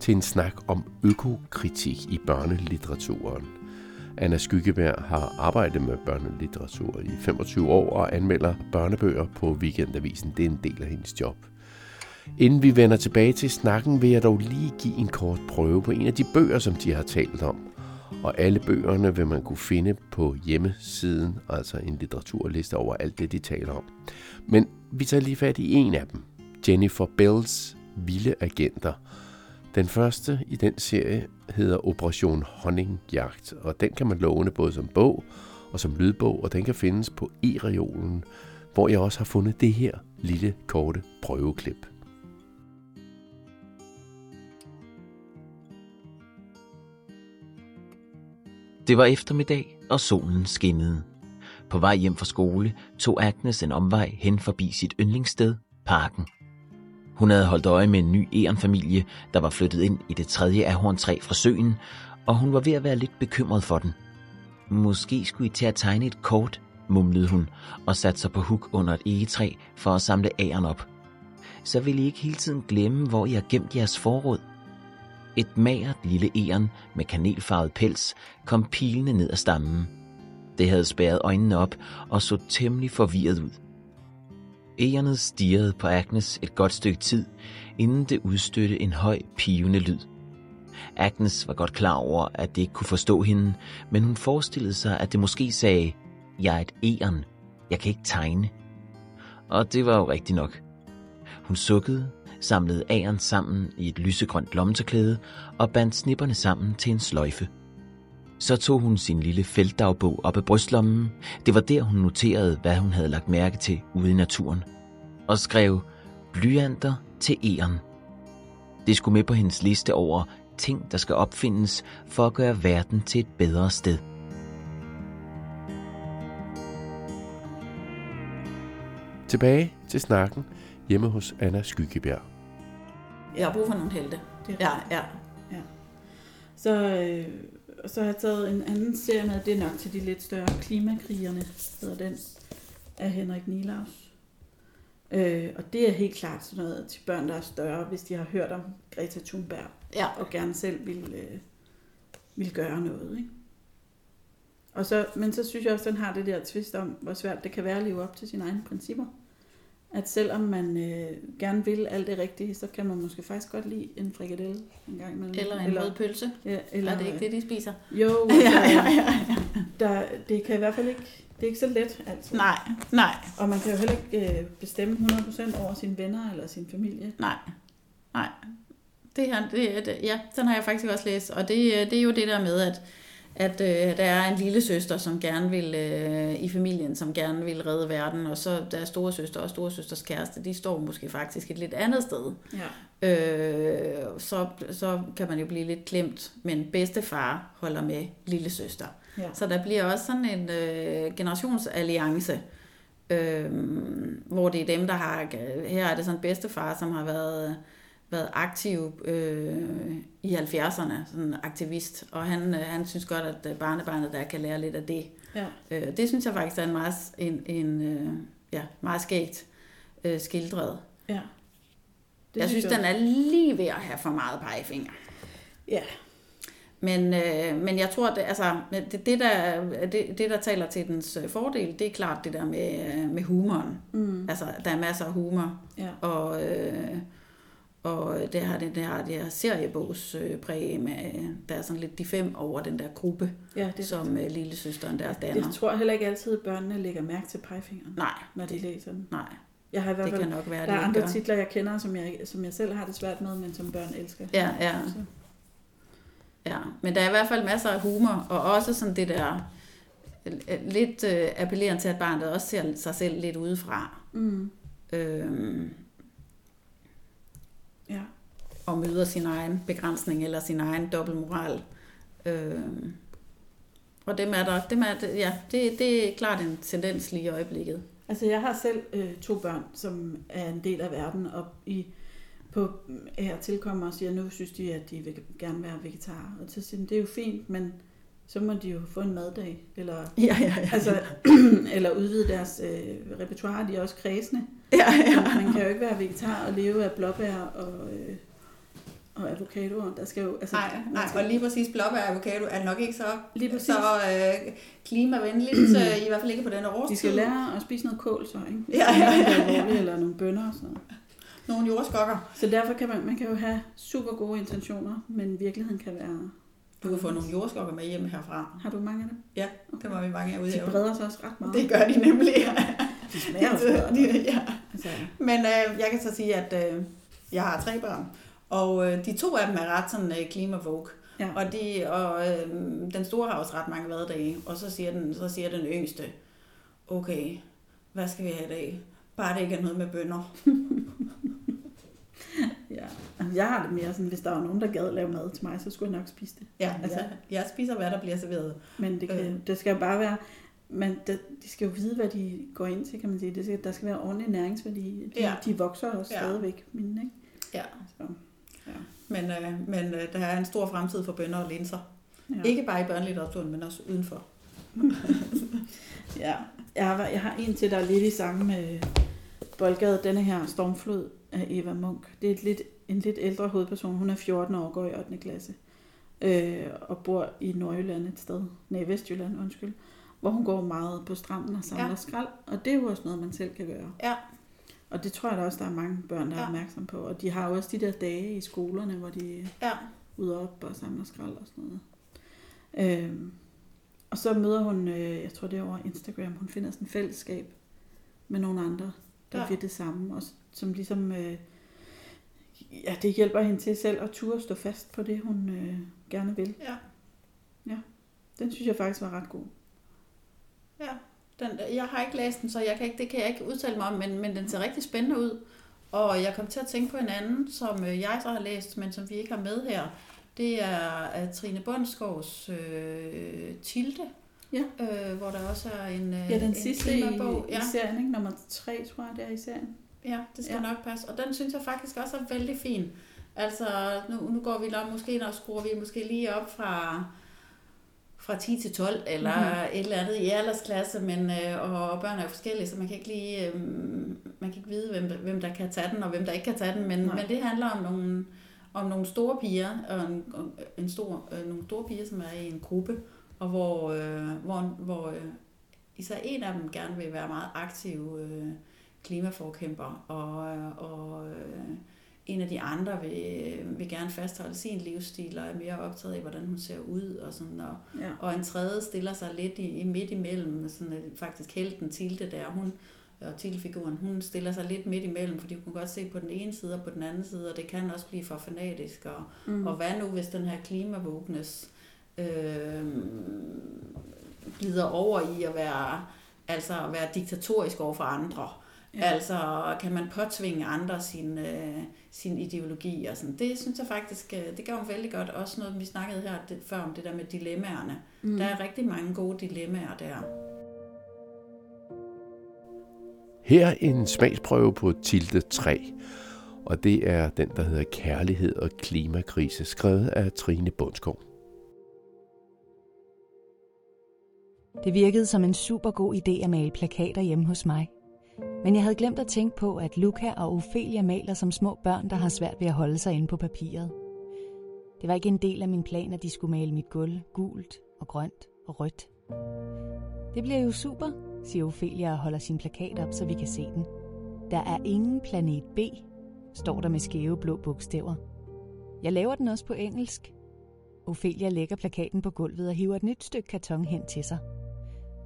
til en snak om økokritik i børnelitteraturen. Anna Skyggebjerg har arbejdet med børnelitteratur i 25 år og anmelder børnebøger på Weekendavisen. Det er en del af hendes job. Inden vi vender tilbage til snakken, vil jeg dog lige give en kort prøve på en af de bøger, som de har talt om. Og alle bøgerne vil man kunne finde på hjemmesiden, altså en litteraturliste over alt det, de taler om. Men vi tager lige fat i en af dem. Jennifer Bells Vilde Agenter. Den første i den serie hedder Operation Honningjagt, og den kan man låne både som bog og som lydbog, og den kan findes på e-reolen, hvor jeg også har fundet det her lille korte prøveklip. Det var eftermiddag, og solen skinnede. På vej hjem fra skole tog Agnes en omvej hen forbi sit yndlingssted, parken. Hun havde holdt øje med en ny ærenfamilie, der var flyttet ind i det tredje ahorntræ fra søen, og hun var ved at være lidt bekymret for den. Måske skulle I til at tegne et kort, mumlede hun, og satte sig på huk under et egetræ for at samle æren op. Så vil I ikke hele tiden glemme, hvor I har gemt jeres forråd. Et magert lille æren med kanelfarvet pels kom pilende ned ad stammen. Det havde spærret øjnene op og så temmelig forvirret ud. Ærenet stirrede på Agnes et godt stykke tid, inden det udstødte en høj, pivende lyd. Agnes var godt klar over, at det ikke kunne forstå hende, men hun forestillede sig, at det måske sagde, jeg er et æren, jeg kan ikke tegne. Og det var jo rigtigt nok. Hun sukkede, samlede æren sammen i et lysegrønt lommetørklæde og bandt snipperne sammen til en sløjfe. Så tog hun sin lille feltdagbog op af brystlommen. Det var der, hun noterede, hvad hun havde lagt mærke til ude i naturen. Og skrev blyanter til æren. Det skulle med på hendes liste over ting, der skal opfindes for at gøre verden til et bedre sted. Tilbage til snakken hjemme hos Anna Skyggebjerg. Jeg har brug for nogle helte. Det er Ja, ja. Så, øh, så har jeg taget en anden serie med, det er nok til de lidt større klimakrigerne, hedder den, af Henrik Nilaus. Øh, og det er helt klart sådan noget til børn, der er større, hvis de har hørt om Greta Thunberg, Ja, og gerne selv vil, øh, vil gøre noget. Ikke? Og så, men så synes jeg også, at den har det der twist om, hvor svært det kan være at leve op til sine egne principper. At selvom man øh, gerne vil alt det rigtige, så kan man måske faktisk godt lide en frikadelle en gang imellem. eller en rød pølse. Ja, Eller, eller, er det ikke det, de spiser? Jo, ja, altså, ja, ja, ja. Der, det kan i hvert fald ikke, det er ikke så let altid. Nej, nej, Og man kan jo heller ikke øh, bestemme 100% over sine venner eller sin familie. nej, nej. Det her, det, er det, ja, den har jeg faktisk også læst, og det, øh, det er jo det der med, at, at øh, der er en lille søster, som gerne vil, øh, i familien, som gerne vil redde verden, og så der er store søster og store søsters kæreste, de står måske faktisk et lidt andet sted. Ja. Øh, så, så kan man jo blive lidt klemt, men bedstefar holder med lille søster. ja. Så der bliver også sådan en øh, generationsalliance, øh, hvor det er dem, der har... Her er det sådan en bedstefar, som har været, været aktiv øh, i 70'erne, sådan aktivist, og han, øh, han synes godt, at øh, barnebarnet der kan lære lidt af det. ja. Øh, det synes jeg faktisk er en meget, en, en, øh, ja, meget skægt øh, skildret. ja. Det jeg synes, den er lige ved at have for meget pegefinger. Ja, Men, øh, men jeg tror, at det, altså, det, det, der, det, det, der taler til dens øh, fordel, det er klart det der med, øh, med humoren. mm. Altså, der er masser af humor, ja. og, øh, og det har det der, det her seriebogs øh, præg med, der er sådan lidt de fem over den der gruppe, ja det det, som øh, lille søsteren der danner. jeg tror heller ikke altid, at børnene lægger mærke til pegefingeren, Nej, når de læser den. nej, Jeg har i hvert det fald, kan nok være, der er det andre gør. titler, jeg kender, som jeg, som jeg selv har det svært med, men som børn elsker. Ja, ja. Så, Ja, men der er i hvert fald masser af humor, og også sådan det der øh, lidt øh, appellerende til, at barnet også ser sig selv lidt udefra. mm. Øhm, Ja. og møder sin egen begrænsning eller sin egen dobbeltmoral. Øhm, og dem er der, dem er, ja, det, det er klart en tendens lige i øjeblikket. Altså, jeg har selv øh, to børn, som er en del af verden, og i, på her tilkommer og siger, nu synes de, at de vil gerne være vegetarer. Og så siger de, det er jo fint, men så må de jo få en maddag, eller, Ja, ja, ja. altså, eller udvide deres øh, repertoire. De er også kredsende. ja, ja. Man kan jo ikke være vegetar og leve af blåbær og, øh, og avocadoer. Der skal jo, altså, Nej, nej, skal- og lige præcis blåbær og avocado er nok ikke så, Lige præcis. så øh, klimavenligt, øh, i hvert fald ikke på denne årstid. De skal lære at spise noget kål så, ikke? Ja, ja, ja, ja. Er Eller nogle bønner og sådan noget. Nogle jordskokker. Så derfor kan man, man kan jo have super gode intentioner, men virkeligheden kan være... Du kan få nogle jordskokker med hjem herfra. Har du mange af dem? Ja, det må vi mange af ude De breder sig også ret meget. Det gør de nemlig. de smager også godt. ja. Altså, Men øh, jeg kan så sige, at øh, jeg har tre børn, og øh, de to af dem er ret sådan øh, klimavogue. ja. Og, de, og øh, den store har også ret mange hverdage, og så siger, den, så siger den yngste, okay, hvad skal vi have i dag? Bare det ikke er noget med bønder. Altså, Jeg har det mere sådan, hvis der var nogen, der gad lave mad til mig, så skulle jeg nok spise det. Ja, Altså- jeg, jeg spiser, hvad der bliver serveret. Men det, kan, Øh. det skal bare være... Men det, de skal jo vide, hvad de går ind til, kan man sige. Det skal, der skal være ordentlig næringsværdi. De, Ja. de vokser også Ja. stadigvæk, mine, ikke? Ja. Så, ja. Men, øh, men øh, der er en stor fremtid for bønder og linser. Ja. Ikke bare i børnelitteraturen, men også udenfor. Ja, jeg har, jeg har en til, der er lidt i samme øh, boldgade. Denne her Stormflod af Eva Munk. Det er et lidt, en lidt ældre hovedperson. Hun er 14 år, går i 8. klasse. Øh, og bor i Nordjylland et sted. Nej, Vestjylland, undskyld. Hvor hun går meget på stranden og samler ja. Skrald. Og det er jo også noget, man selv kan gøre. Ja. Og det tror jeg da også, der er mange børn, der er Ja. opmærksom på. Og de har jo også de der dage i skolerne, hvor de Ja. ud og op og samler skrald og sådan noget. Øhm, og så møder hun, øh, jeg tror det er over Instagram, hun finder sådan et fællesskab med nogle andre, der ja. Vil det samme, og som ligesom, øh, ja, det hjælper hende til selv at turde stå fast på det, hun øh, gerne vil. Ja. Den synes jeg faktisk var ret god. Ja, den, jeg har ikke læst den, så jeg kan ikke, det kan jeg ikke udtale mig om, men, men den ser rigtig spændende ud. Og jeg kom til at tænke på en anden, som øh, jeg så har læst, men som vi ikke har med her. Det er Trine Bundskovs øh, Tilde, Ja. øh, hvor der også er en, øh, Ja, den en sidste i, klimabog. i Ja, serien, ikke? nummer tre, tror jeg, det er i serien. Ja, det skal Ja. nok passe. Og den synes jeg faktisk også er vældig fin. Altså, nu, nu går vi nok måske, når skruer vi måske lige op fra, fra 10 til 12, eller mm-hmm. et eller andet i aldersklasse, men, øh, og børn er jo forskellige, så man kan ikke lige, øh, man kan ikke vide, hvem, hvem der kan tage den, og hvem der ikke kan tage den, men, men det handler om nogle, om nogle store piger, og en, en stor, øh, nogle store piger, som er i en gruppe, og hvor, øh, hvor, hvor øh, især en af dem gerne vil være meget aktiv øh, klimaforkæmper, og, og øh, en af de andre vil, vil gerne fastholde sin livsstil og er mere optaget af, hvordan hun ser ud. Og, sådan, og, ja. og en tredje stiller sig lidt i, i midt imellem, sådan, øh, faktisk helten Tilde der, hun, og Tilde-figuren, hun stiller sig lidt midt imellem, fordi hun kan godt se på den ene side og på den anden side, og det kan også blive for fanatisk. Og, mm. og hvad nu, hvis den her klimavågnes øh, glider over i at være, altså at være diktatorisk over for andre? Ja. Altså, kan man påtvinge andre sin, øh, sin ideologi og sådan. Det synes jeg faktisk, øh, det gør hun vældig godt. Også noget, vi snakkede her det, før om det der med dilemmaerne. Mm. Der er rigtig mange gode dilemmaer der. Her en smagsprøve på Tilde 3, og det er den, der hedder Kærlighed og klimakrise, skrevet af Trine Bundsgaard. Det virkede som en super god idé at male plakater hjemme hos mig. Men jeg havde glemt at tænke på, at Luca og Ophelia maler som små børn, der har svært ved at holde sig inde på papiret. Det var ikke en del af min plan, at de skulle male mit gulv gult og grønt og rødt. Det bliver jo super, siger Ophelia og holder sin plakat op, så vi kan se den. Der er ingen planet B, står der med skæve blå bogstaver. Jeg laver den også på engelsk. Ophelia lægger plakaten på gulvet og hiver et nyt stykke karton hen til sig.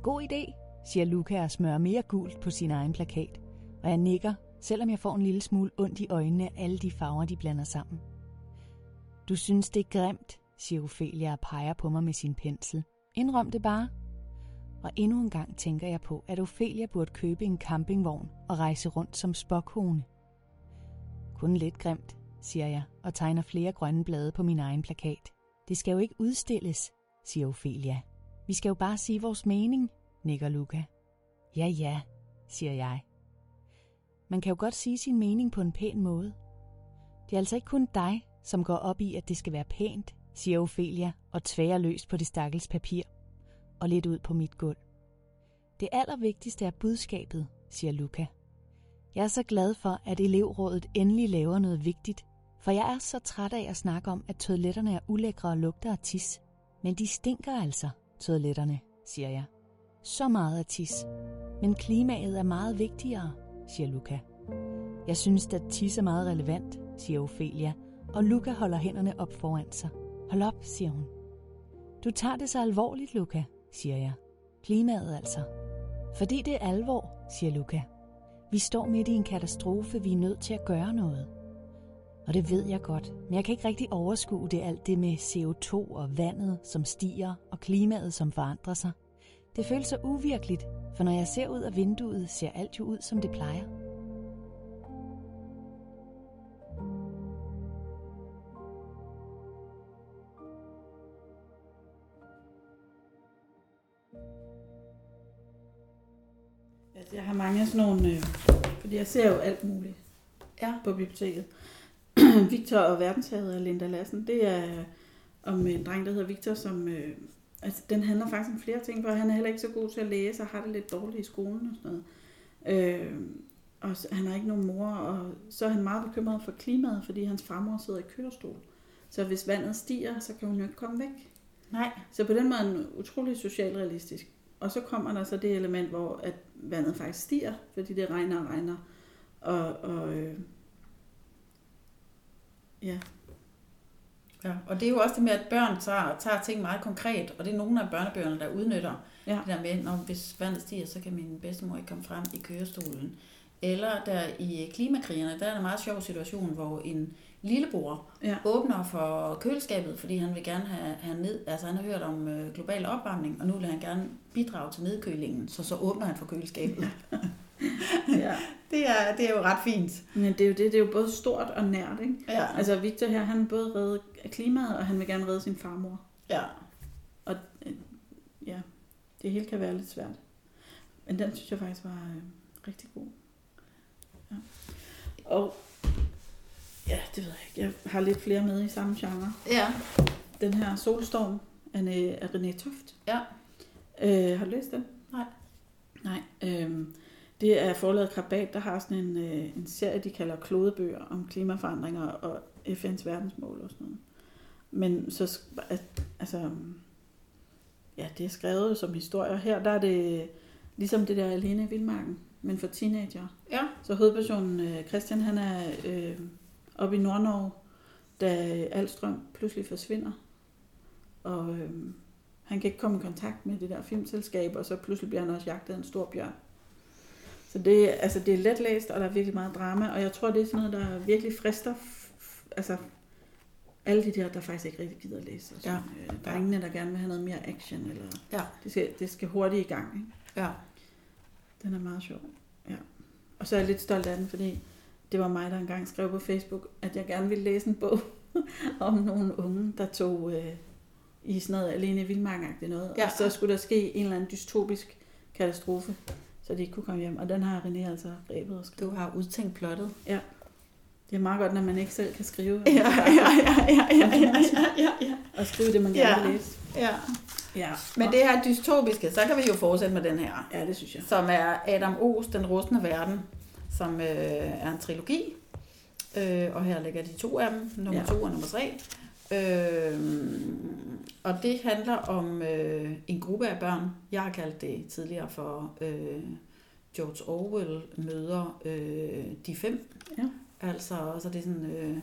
God idé, siger Luca og smører mere gult på sin egen plakat, og jeg nikker, selvom jeg får en lille smule ondt i øjnene af alle de farver, de blander sammen. Du synes, det er grimt, siger Ophelia og peger på mig med sin pensel. Indrøm det bare. Og endnu en gang tænker jeg på, at Ophelia burde købe en campingvogn og rejse rundt som spokhone. Kun lidt grimt, siger jeg og tegner flere grønne blade på min egen plakat. Det skal jo ikke udstilles, siger Ophelia. Vi skal jo bare sige vores mening, nikker Luca. Ja, ja, siger jeg. Man kan jo godt sige sin mening på en pæn måde. Det er altså ikke kun dig, som går op i, at det skal være pænt, siger Ophelia og tværer løs på det stakkels papir og lidt ud på mit gulv. Det allervigtigste er budskabet, siger Luca. Jeg er så glad for, at elevrådet endelig laver noget vigtigt, for jeg er så træt af at snakke om, at toiletterne er ulækre og lugter af tis. Men de stinker altså, toiletterne, siger jeg. Så meget at tisse. Men klimaet er meget vigtigere, siger Luca. Jeg synes, at tisse er meget relevant, siger Ophelia, og Luca holder hænderne op foran sig. Hold op, siger hun. Du tager det så alvorligt, Luca, siger jeg. Klimaet altså. Fordi det er alvor, siger Luca. Vi står midt i en katastrofe, vi er nødt til at gøre noget. Og det ved jeg godt, men jeg kan ikke rigtig overskue det alt det med CO2 og vandet, som stiger, og klimaet, som forandrer sig. Det føles så uvirkeligt, for når jeg ser ud af vinduet, ser alt jo ud, som det plejer. Altså, jeg har mange sådan nogle, øh, fordi jeg ser jo alt muligt ja. på biblioteket. Victor og verdenshavet af Linda Lassen, det er om en dreng, der hedder Victor, som øh, Altså, den handler faktisk om flere ting, for han er heller ikke så god til at læse, og har det lidt dårligt i skolen og sådan noget. Øh, og han har ikke nogen mor, og så er han meget bekymret for klimaet, fordi hans farmor sidder i kørestol. Så hvis vandet stiger, så kan hun jo ikke komme væk. Nej. Så på den måde er den utrolig socialrealistisk. Og så kommer der så det element, hvor at vandet faktisk stiger, fordi det regner og regner. Og, og øh, ja, Ja, og det er jo også det med, at børn tager, tager ting meget konkret, og det er nogle af børnebøgerne, der udnytter ja. det der med, når hvis vandet stiger, så kan min bedstemor ikke komme frem i kørestolen. Eller der i klimakrigerne, der er en meget sjov situation, hvor en lillebror ja. åbner for køleskabet, fordi han vil gerne have, have ned, altså han har hørt om øh, global opvarmning, og nu vil han gerne bidrage til nedkølingen, så så åbner han for køleskabet. ja. det, er, det er jo ret fint. Men det er jo det, det er jo både stort og nært, ikke? Ja. Altså Victor her, han både redde klimaet, og han vil gerne redde sin farmor. Ja. Og øh, ja, det hele kan være lidt svært. Men den synes jeg faktisk var øh, rigtig god. Ja. Og Ja, det ved jeg ikke. Jeg har lidt flere med i samme genre. Ja. Den her Solstorm af René Toft. Ja. Øh, har du læst den? Nej. Nej. Øhm, det er forlaget Krabat, der har sådan en, øh, en serie, de kalder klodebøger om klimaforandringer og FN's verdensmål og sådan noget. Men så, altså, ja, det er skrevet som historier. Her der er det ligesom det der Alene i Vildmarken, men for teenager. Ja. Så hovedpersonen øh, Christian, han er øh, oppe i Nordnorge, da Alstrøm pludselig forsvinder. Og øh, han kan ikke komme i kontakt med det der filmselskab, og så pludselig bliver han også jagtet af en stor bjørn. Så det, altså, det er let læst, og der er virkelig meget drama, og jeg tror, det er sådan noget, der virkelig frister altså, alle de der, der faktisk ikke rigtig gider at læse. Og sådan. Øh, der Ja. ingen, der gerne vil have noget mere action, eller Ja. det skal, det skal hurtigt i gang. Ikke? Ja. Den er meget sjov. Ja. Og så er jeg lidt stolt af den, fordi det var mig, der engang skrev på Facebook, at jeg gerne ville læse en bog om nogle unge, der tog øh, i sådan noget alene i noget. Ja. Og så skulle der ske en eller anden dystopisk katastrofe, så de ikke kunne komme hjem. Og den har René altså grebet og skrevet. Du har udtænkt plottet. Ja. Det er meget godt, når man ikke selv kan skrive. Ja, ja, ja, ja, ja, ja, ja, ja. Og skrive det, man gerne vil læse. Ja. ja. Men det her dystopiske, så kan vi jo fortsætte med den her. Ja, det synes jeg. Som er Adam O's Den rustne verden, som øh, er en trilogi. Øh, og her ligger de to af dem, nummer ja. to og nummer tre. Øh, og det handler om øh, en gruppe af børn. Jeg har kaldt det tidligere for øh, George Orwell møder øh, de fem. Ja. Altså, så det er sådan øh,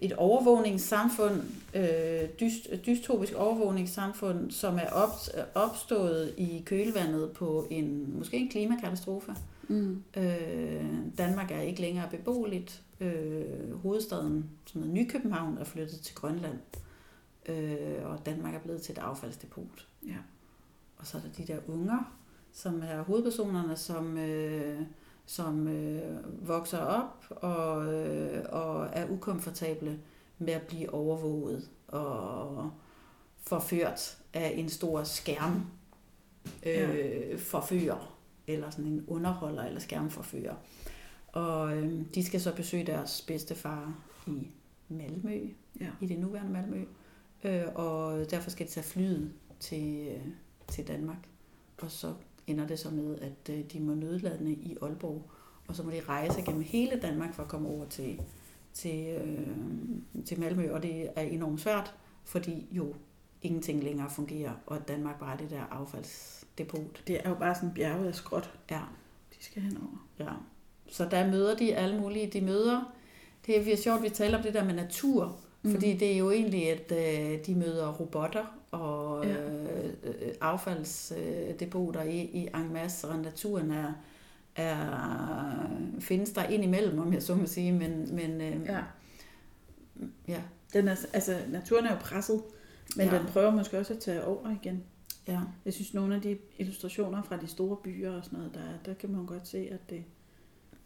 et overvågningssamfund, øh, dyst, dystopisk overvågningssamfund, som er op, opstået i kølvandet på en måske en klimakatastrofe. Mm. Øh, Danmark er ikke længere beboeligt. Øh, hovedstaden, som hedder Nykøbenhavn, er flyttet til Grønland. Øh, og Danmark er blevet til et affaldsdepot. Ja. Og så er der de der unger, som er hovedpersonerne, som, øh, som øh, vokser op og, øh, og er ukomfortable med at blive overvåget og forført af en stor skærm øh, forfører, eller sådan en underholder eller skærmforfører. Og øh, de skal så besøge deres bedstefar i Malmø, Ja. i det nuværende Malmø, øh, og derfor skal de tage flyet til, øh, til Danmark. Og så ender det så med, at øh, de må nødlande i Aalborg, og så må de rejse gennem hele Danmark for at komme over til, til, øh, til Malmø, og det er enormt svært, fordi jo ingenting længere fungerer, og Danmark bare er det der affaldsdepot. Det er jo bare sådan bjerget af skråt, Ja, de skal henover. ja. Så der møder de alle mulige, de møder, det er sjovt, vi taler om det der med natur, Mm. mm. fordi det er jo egentlig, at øh, de møder robotter og Ja. øh, øh, affaldsdepoter i, i en masse, og naturen er, er, findes der ind imellem, om jeg så må sige, men, men øh, Ja. ja, Den er, altså, naturen er jo presset, men ja. Ja. den prøver måske også at tage over igen. ja, Jeg synes, nogle af de illustrationer fra de store byer og sådan noget, der, der kan man godt se, at det,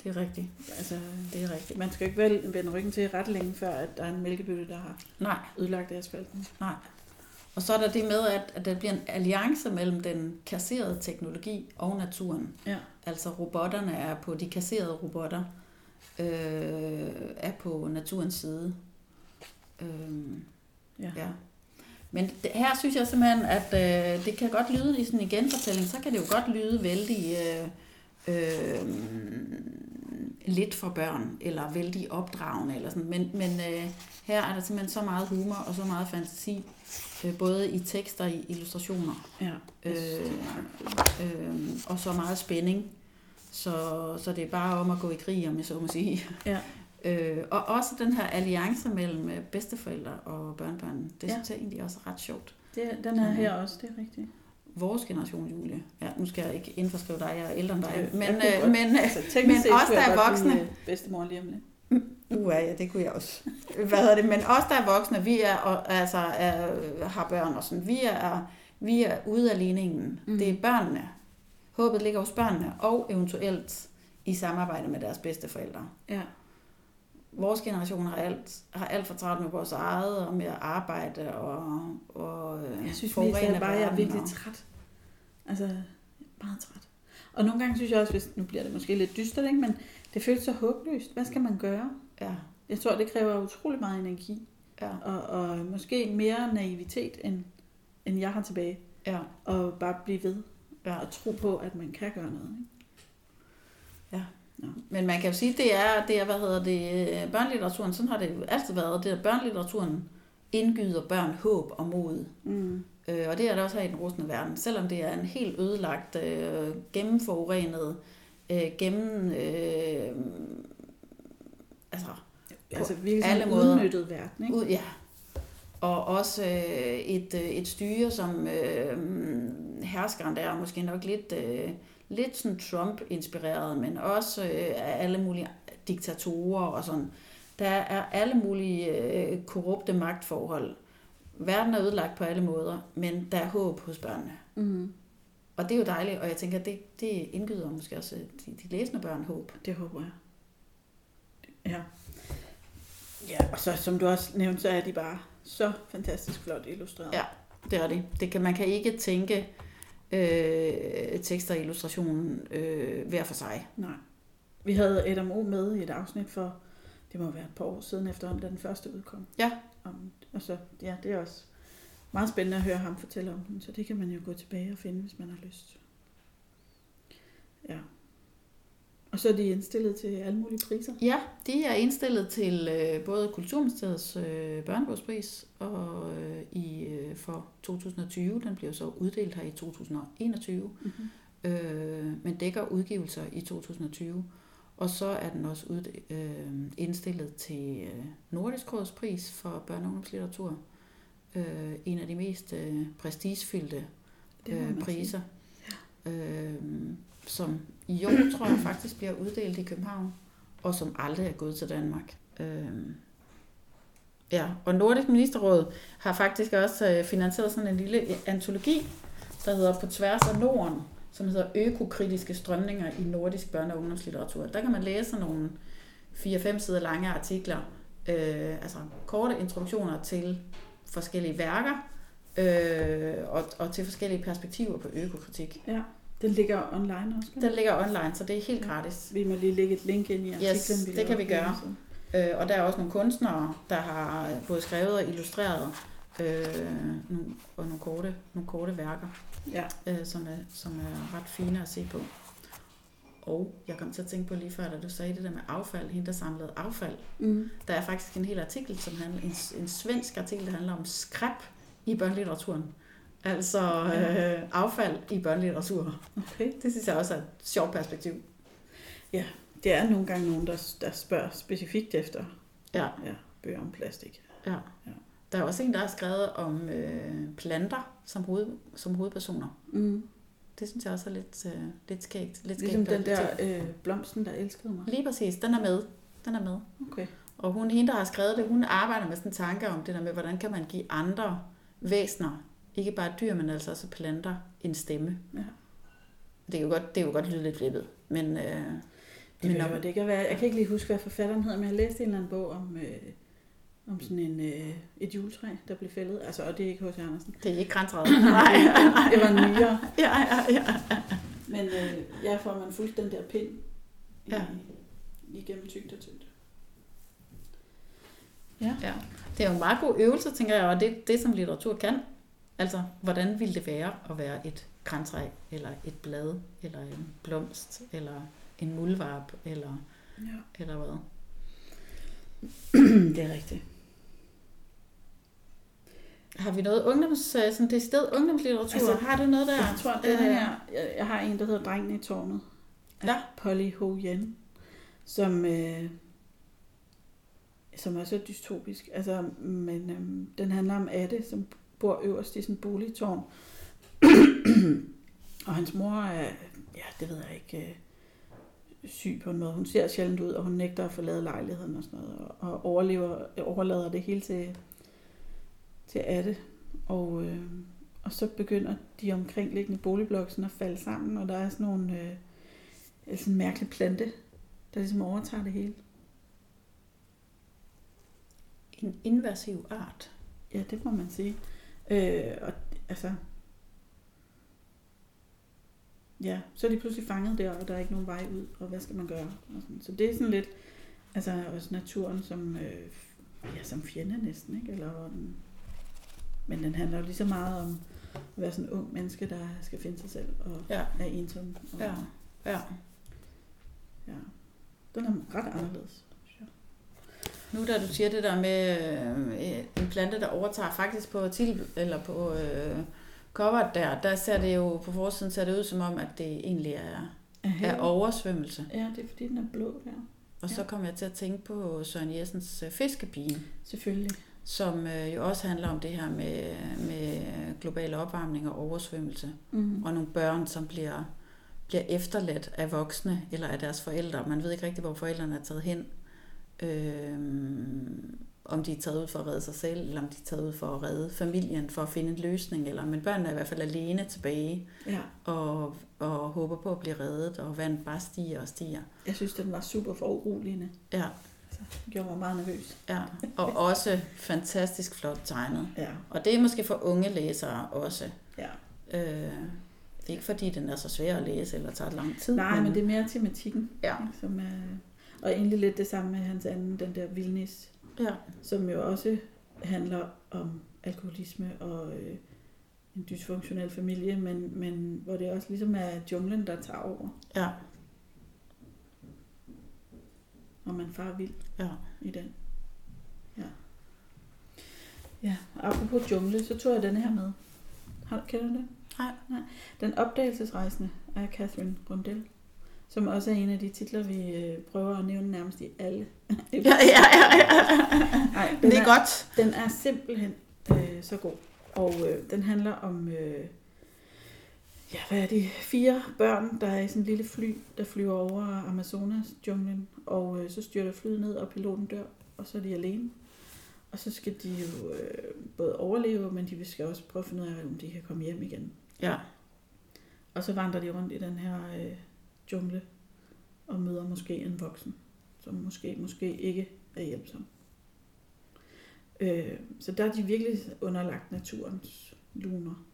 det er rigtigt. altså, Det er rigtigt. man skal ikke vel vende ryggen til ret længe, før at der er en mælkebøtte, der har Nej, ødelagt asfalten. nej. Og så er der det med, at, at der bliver en alliance mellem den kasserede teknologi og naturen. Ja. Altså robotterne er på, de kasserede robotter øh, er på naturens side. Øh, Ja. ja. Men det, her synes jeg simpelthen, at øh, det kan godt lyde i sådan en genfortælling, så kan det jo godt lyde vældig øh, øh, lidt for børn, eller vældig opdragende, eller sådan. Men, men øh, her er der simpelthen så meget humor og så meget fantasi, øh, både i tekst og i illustrationer, Ja. øh, øh, og så meget spænding. Så, så det er bare om at gå i krig, om jeg så må sige. Ja. Øh, og også den her alliance mellem øh, bedsteforældre og børnebørn, det Ja. synes jeg egentlig også er ret sjovt. Det, den er her også, det er rigtigt. Vores generation, Julie. Ja, nu skal jeg ikke indforskrive dig, jeg er ældre end dig. Men, øh, men, Altså, men set os, der er voksne, øh, bedstemor lige om lidt. Uh, ja, det kunne jeg også. Hvad hedder det? Men os, der er voksne, vi er, og, altså, er, har børn og sådan, vi er, vi er ude af ligningen. Mm. Mm. Det er børnene. Håbet ligger hos børnene, og eventuelt i samarbejde med deres bedsteforældre. Ja. Vores generation har alt, har alt for travlt med vores eget, og med at arbejde og, og øh, Jeg synes mest, at bare, jeg er virkelig og- træt. Altså, meget træt. Og nogle gange synes jeg også, hvis, nu bliver det måske lidt dystert, ikke? men det føles så håbløst. Hvad skal man gøre? Ja, Jeg tror, det kræver utrolig meget energi, Ja. og, og måske mere naivitet, end, end jeg har tilbage. Ja. Og bare blive ved Ja. og tro på, at man kan gøre noget. Ikke? Men man kan jo sige, det er, det er hvad hedder det, øh, børnelitteraturen, sådan har det jo altid været, det er børnelitteraturen indgyder børn håb og mod. Mm. Øh, og det er det også her i den rustne verden. Selvom det er en helt ødelagt, øh, gennemforurenet, øh, gennem... Øh, altså, Altså virkelig alle sådan en måder. udnyttet verden. Ikke? ud, ja. Og også øh, et, øh, et styre, som øh, herskeren der er måske nok lidt, øh, lidt sådan Trump-inspireret, men også øh, af alle mulige diktatorer og sådan. Der er alle mulige øh, korrupte magtforhold. Verden er ødelagt på alle måder, men der er håb hos børnene. Mm. Og det er jo dejligt, og jeg tænker, det, det indgyder måske også de, de læsende børn håb. Det håber jeg. Ja. Ja, og så som du også nævnte, så er de bare så fantastisk flot illustreret. Ja. Det er det. det kan, man kan ikke tænke øh, tekst og illustration øh, hver for sig. Nej. Vi havde Adam O. med i et afsnit for, det må være et par år siden efterhånden, da den første udkom. Ja. Om, og så, ja, det er også meget spændende at høre ham fortælle om den, så det kan man jo gå tilbage og finde, hvis man har lyst. Ja. Og så er de indstillet til alle mulige priser. Ja, de er indstillet til øh, både Kulturministeriets øh, børnebogspris og øh, i øh, for 2020. Den bliver så uddelt her i 2021, Mm-hmm. øh, men dækker udgivelser i 2020. Og så er den også ud, øh, indstillet til øh, Nordisk Råds pris for børne- og ungdomslitteratur. Øh, en af de mest øh, prestigefyldte øh, priser, øh, som i år, tror jeg, faktisk bliver uddelt i København, og som aldrig er gået til Danmark. Øh, ja, og Nordisk Ministerråd har faktisk også øh, finansieret sådan en lille antologi, der hedder På tværs af Norden, som hedder Økokritiske strømninger i nordisk børne- og ungdomslitteratur. Der kan man læse nogle 4-5 sider lange artikler, øh, altså korte introduktioner til forskellige værker, øh, og, og til forskellige perspektiver på økokritik. Ja, den ligger online også. Den ligger online, så det er helt gratis. Vi må lige lægge et link ind i artiklen. Yes, det kan vi gøre. Øh, og der er også nogle kunstnere, der har både skrevet og illustreret øh, nogle, og nogle korte, nogle korte værker, Ja, øh, som, er, som er ret fine at se på. Og jeg kom til at tænke på lige før, da du sagde det der med affald, hende der samlede affald. mm. Der er faktisk en hel artikel, som handler, en, en svensk artikel, der handler om skræp i børnelitteraturen. Altså øh, affald i børnelitteratur. okay. Det synes jeg også er et sjovt perspektiv. Det er nogle gange nogen, der, der spørger specifikt efter Ja. ja, bøger om plastik. Ja. Ja. Der er også en, der har skrevet om øh, planter som, hoved, som hovedpersoner. Mm. Det synes jeg også er lidt, øh, lidt skægt. Lidt Ligesom skægt den der øh, blomsten, der elskede mig. Lige præcis, den er med. Den er med. Okay. Og hun, hende, der har skrevet det, hun arbejder med sådan en tanke om det der med, hvordan kan man give andre væsener, ikke bare dyr, men altså også planter, en stemme. Ja. Det, kan jo godt, det er jo godt lyde lidt flippet, men, øh, Det men når, det ikke at være, jeg kan ikke lige huske, hvad forfatteren hedder, men jeg læste en eller anden bog om, øh, om sådan en, øh, et juletræ, der blev fældet. Altså, og det er ikke H.C. Andersen. det er ikke grænsret. Nej, Det var nyere. ja, ja, ja. Men øh, jeg får man fuldt den der pind i, Ja. igennem tygt og tyndt. Ja. Det er jo en meget god øvelse, tænker jeg, og det det, som litteratur kan. Altså, hvordan ville det være at være et græntræ, eller et blad, eller en blomst, eller en muldvarp, eller, Ja. eller hvad? det er rigtigt. Har vi noget ungdoms, øh, sådan decideret ungdomslitteratur? Altså, har du noget der? Jeg tror, det her, jeg, jeg har en, der hedder Drengen i tårnet. Ja. Polly Ho Yen, som, øh, som er så dystopisk. Altså, men øh, den handler om Atte, som bor øverst i sådan en boligtårn. og hans mor er, ja, det ved jeg ikke, øh, syg på en måde. Hun ser sjældent ud, og hun nægter at forlade lejligheden og sådan noget, og, og overlever, overlader det hele til, til Atte. Og, øh, og så begynder de omkringliggende boligblokke sådan at falde sammen, og der er sådan nogle øh, sådan en mærkelig plante, der ligesom overtager det hele. En invasiv art. Ja, det må man sige. Øh, og altså... Ja, så er de pludselig fanget der, og der er ikke nogen vej ud, og hvad skal man gøre? Og sådan. Så det er sådan lidt Altså også naturen som, øh, ja, som fjende næsten, ikke? Eller, den, men den handler jo lige så meget om at være sådan en ung menneske, der skal finde sig selv og Ja. er ensom. Og, Ja. Ja. ja. Den er ret anderledes. Nu da du siger det der med øh, en plante, der overtager faktisk på titel, eller på øh, coveret der, der ser det jo på forsiden ser det ud som om, at det egentlig er, er oversvømmelse. Ja, det er fordi, den er blå der. Og så kom jeg til at tænke på Søren Jessens øh, Fiskepige, Selvfølgelig. som øh, jo også handler om det her med, med global opvarmning og oversvømmelse. Mm. Og nogle børn, som bliver, bliver efterladt af voksne eller af deres forældre. Man ved ikke rigtig, hvor forældrene er taget hen. Øh, om de er taget ud for at redde sig selv, eller om de er taget ud for at redde familien, for at finde en løsning. Eller, men børnene er i hvert fald alene tilbage Ja, og, og håber på at blive reddet, og vandet bare stiger og stiger. jeg synes, den var super for uroligende. Ja, Det gjorde mig meget nervøs. ja. Og også fantastisk flot tegnet. Ja, Og det er måske for unge læsere også. ja. Øh, det er ikke fordi, den er så svær at læse, eller tager lang tid. Nej, men det er mere tematikken, Ja, som er... Og egentlig lidt det samme med hans anden, den der Vildnis, ja, som jo også handler om alkoholisme og øh, en dysfunktionel familie, men, men hvor det også ligesom er junglen, der tager over, ja, og man farer vild ja. i den. Ja. Ja, apropos jungle, så tog jeg den her med. Har, kender du den? Nej. Nej. Den opdagelsesrejsende af Catherine Rundell, som også er en af de titler, vi øh, prøver at nævne nærmest i alle. Ja, ja, ja, ja. Nej, den Det er godt. Den er simpelthen øh, så god. Og øh, den handler om, øh, ja, hvad er det, fire børn, der er i sådan en lille fly, der flyver over Amazonas junglen, og øh, så styrter flyet ned, og piloten dør, og så er de alene. Og så skal de jo øh, både overleve, men de skal også prøve at finde ud af, om de kan komme hjem igen. Ja, Og så vandrer de rundt i den her øh, jungle, og møder måske en voksen, som måske, måske ikke er hjælpsom. Øh, så der er de virkelig underlagt naturens luner,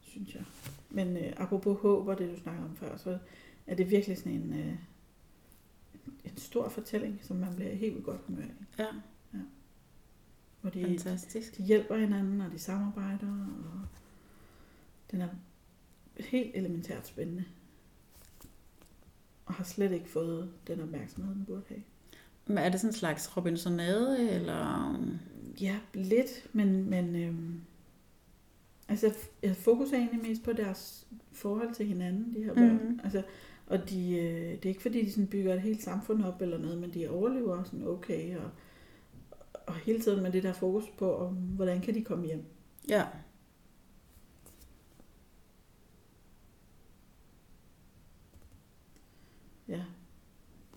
synes jeg. Men øh, apropos håb og det, du snakker om før, så er det virkelig sådan en, øh, en stor fortælling, som man bliver helt godt humør af. ja. Hvor de, Fantastisk. de hjælper hinanden, og de samarbejder, og den er helt elementært spændende. Og har slet ikke fået den opmærksomhed, den burde have. Men er det sådan en slags Robinsonade, eller... Ja, lidt, men, men øhm, altså, jeg fokuserer egentlig mest på deres forhold til hinanden, de her børn. Mhm. Mm. Altså, og de, øh, det er ikke fordi, de sådan bygger et helt samfund op eller noget, men de overlever sådan okay, og, og hele tiden med det der fokus på, om, hvordan kan de komme hjem. Ja.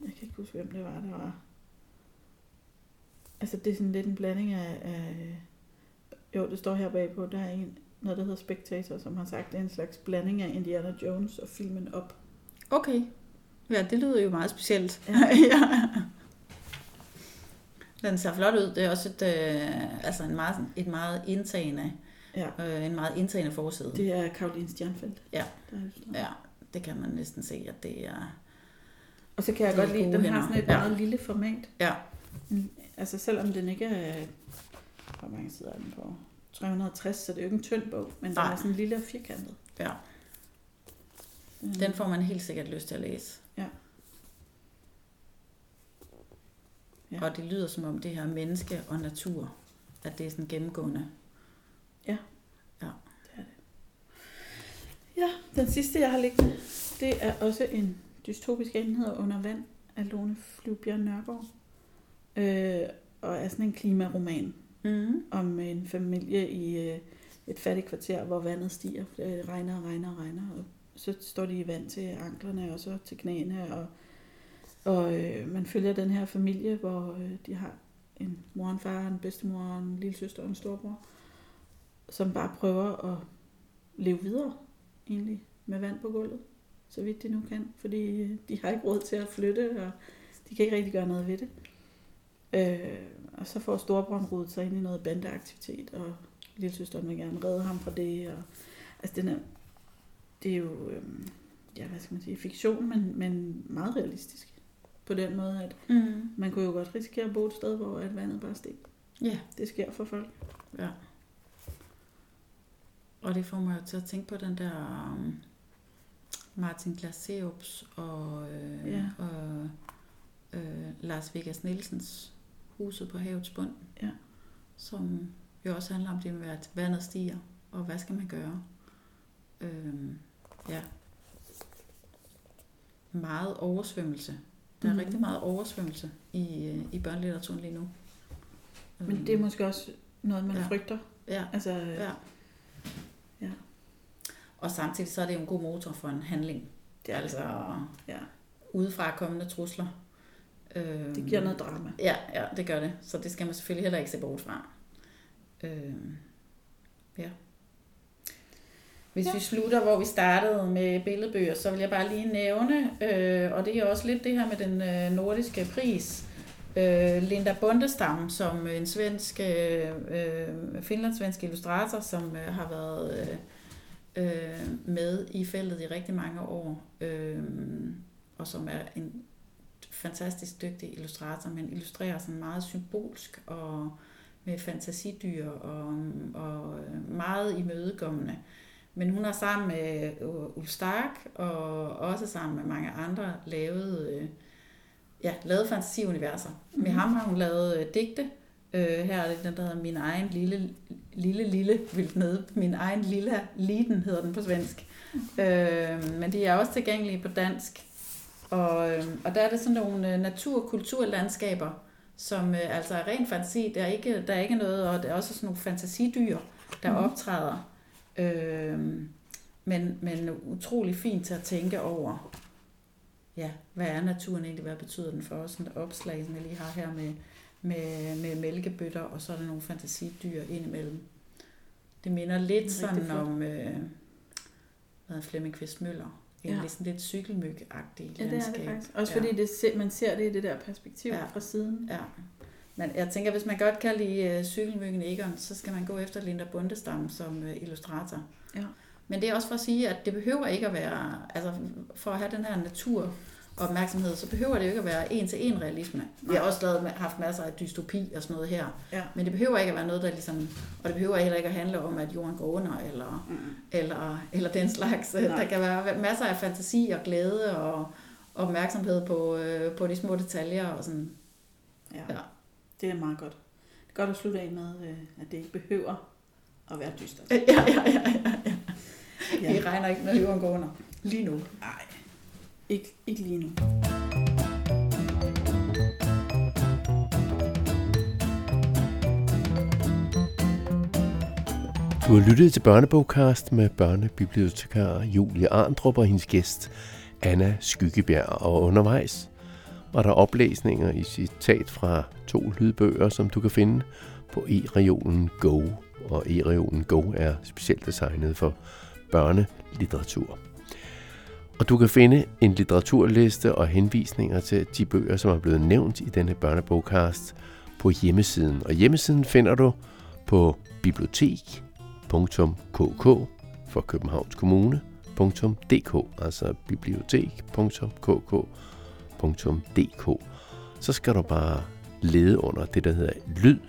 Jeg kan ikke huske, hvem det var, der var. Altså, det er sådan lidt en blanding af... af jo, det står her bagpå, der er en, noget, der hedder Spectator, som har sagt, det er en slags blanding af Indiana Jones og filmen Op. okay. Ja, det lyder jo meget specielt. Ja. ja. Den ser flot ud. Det er også et, øh, altså en meget, et meget indtagende, Ja. øh, en meget indtagende forside. Det er Karoline Stjernfeldt. Ja. Der er. Ja, det kan man næsten se, at det er... Og så kan jeg Det er godt lide, gode den har hænder. sådan et Ja. meget lille format. Ja, Mm, Altså selvom den ikke er... Hvor mange sider er den på? 360, så det er jo ikke en tynd bog, men den Nej. er sådan lille og firkantet. ja. Mm. Den får man helt sikkert lyst til at læse. Ja. Ja. Og det lyder som om det her menneske og natur, at det er sådan gennemgående. Ja, den sidste, jeg har liggende, det er også en dystopisk enhed under vand af Lone Flyvbjerg Nørgaard. Øh, og er sådan en klimaroman Mm. om en familie i øh, et fattigt kvarter, hvor vandet stiger. Det regner og regner og regner. Og så står de i vand til anklerne og så til knæene. Og, og øh, man følger den her familie, hvor øh, de har en mor, en far, en bedstemor, en lille søster og en storbror, som bare prøver at leve videre egentlig med vand på gulvet, så vidt de nu kan, fordi øh, de har ikke råd til at flytte, og de kan ikke rigtig gøre noget ved det. Øh, og så får storebroren rodet sig ind i noget bandeaktivitet, og lillesøsteren vil gerne redde ham fra det. Og, altså den er, det er jo, øh, ja hvad skal man sige, fiktion, men, men meget realistisk på den måde, at Mm. man kunne jo godt risikere at bo et sted, hvor at vandet bare steg. Ja. Det sker for folk. Ja. Og det får mig jo til at tænke på den der um, Martin Glaseops og, øh, Ja. og øh, Lars Vegas Nielsens Huset på havets bund. Ja. Som jo også handler om det med, at vandet stiger, og hvad skal man gøre? Øhm, ja. Meget oversvømmelse. Der er mm. rigtig meget oversvømmelse i, øh, i børnelitteraturen lige nu. Men det er måske også noget, man Ja. frygter. Ja. Altså. Ja. Og samtidig så er det jo en god motor for en handling. det, er altså Ja. udefra kommende trusler. Øhm, det giver noget drama. Ja, ja, det gør det. Så det skal man selvfølgelig heller ikke se bort fra. Øhm, ja. Hvis ja. vi slutter, hvor vi startede med billedbøger, så vil jeg bare lige nævne, øh, og det er også lidt det her med den øh, nordiske pris, øh, Linda Bundestam, som en svensk, øh, øh, finlandssvensk illustrator, som øh, har været øh, øh, med i feltet i rigtig mange år, øh, og som er en fantastisk dygtig illustrator, men illustrerer sådan meget symbolsk og med fantasidyr og, og meget imødekommende. Men hun har sammen med Ulf Stark og også sammen med mange andre lavet, øh, ja, lavet fantasiuniverser. Mm-hmm. Med ham har hun lavet øh, digte. Øh, her er det den, der hedder Min egen lille, lille, lille, vildt nede. Min egen lille liden hedder den på svensk. Mm-hmm. Øh, men de er også tilgængelige på dansk. Og, øh, og der er det sådan nogle øh, natur- og kulturlandskaber, som øh, altså er ren fantasi. Der er, ikke, der er ikke noget, og der er også sådan nogle fantasidyr, der Mhm. optræder. Øh, men, men utrolig fint til at tænke over, ja, hvad er naturen egentlig, hvad betyder den for os? Sådan et opslag, som jeg lige har her med, med, med mælkebøtter, og så er der nogle fantasidyr indimellem. Det minder lidt Rigtig sådan flot. om øh, hvad Flemming Kvist Møller. Egentlig Ja. sådan lidt cykelmyg-agtigt Ja, det er landskab. det faktisk. Også fordi det, man ser det i det der perspektiv Ja. ja. fra siden. Ja. Men jeg tænker, hvis man godt kan lide uh, cykelmyggen Egon, så skal man gå efter Linda Bundestam som uh, illustrator. Ja. Men det er også for at sige, at det behøver ikke at være, altså for at have den her natur opmærksomhed, så behøver det jo ikke at være en til en realisme. Vi har også lavet, haft masser af dystopi og sådan noget her. Ja. Men det behøver ikke at være noget, der ligesom, og det behøver heller ikke at handle om, at jorden går under, eller, Mm. eller, eller den slags. Nej. Der kan være masser af fantasi og glæde og opmærksomhed på, øh, på de små detaljer og sådan. Ja. Ja. Det er meget godt. Det er godt at slutte af med, øh, at det ikke behøver at være dystert. Ja, ja, ja, ja, ja. Ja. Vi regner ikke, når jorden går under. Lige nu. Nej, ikke, ikke lige nu. Du har lyttet til Børnebogcast med børnebibliotekar Julie Arndrup og hendes gæst Anna Skyggebjerg. Og undervejs var der oplæsninger i citat fra to lydbøger, som du kan finde på e-regionen Go. Og e-regionen Go er specielt designet for børnelitteratur. Og du kan finde en litteraturliste og henvisninger til de bøger, som er blevet nævnt i denne børnebogcast på hjemmesiden. Og hjemmesiden finder du på bibliotek.kk for Københavns Kommune.dk, altså bibliotek.kk.dk. Så skal du bare lede under det, der hedder lyd,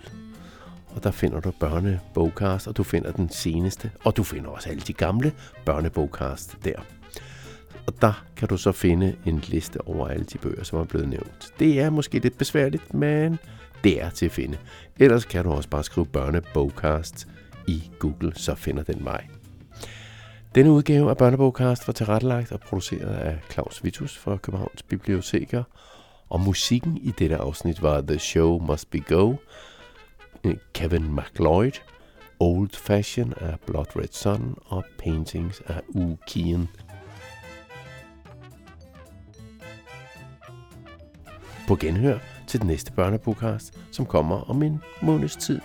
og der finder du børnebogcast, og du finder den seneste, og du finder også alle de gamle børnebogcast der. Og der kan du så finde en liste over alle de bøger, som er blevet nævnt. Det er måske lidt besværligt, men det er til at finde. Ellers kan du også bare skrive børnebogcast i Google, så finder den vej. Denne udgave af Børnebogcast var tilrettelagt og produceret af Claus Vitus fra Københavns Biblioteker, og musikken i dette afsnit var The Show Must Be Go, øh, Kevin MacLeod, Old Fashion af Blood Red Sun og Paintings af U. Kien. På genhør til den næste børnebogkast, som kommer om en måneds tid,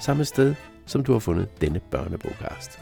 samme sted, som du har fundet denne børnebogcast.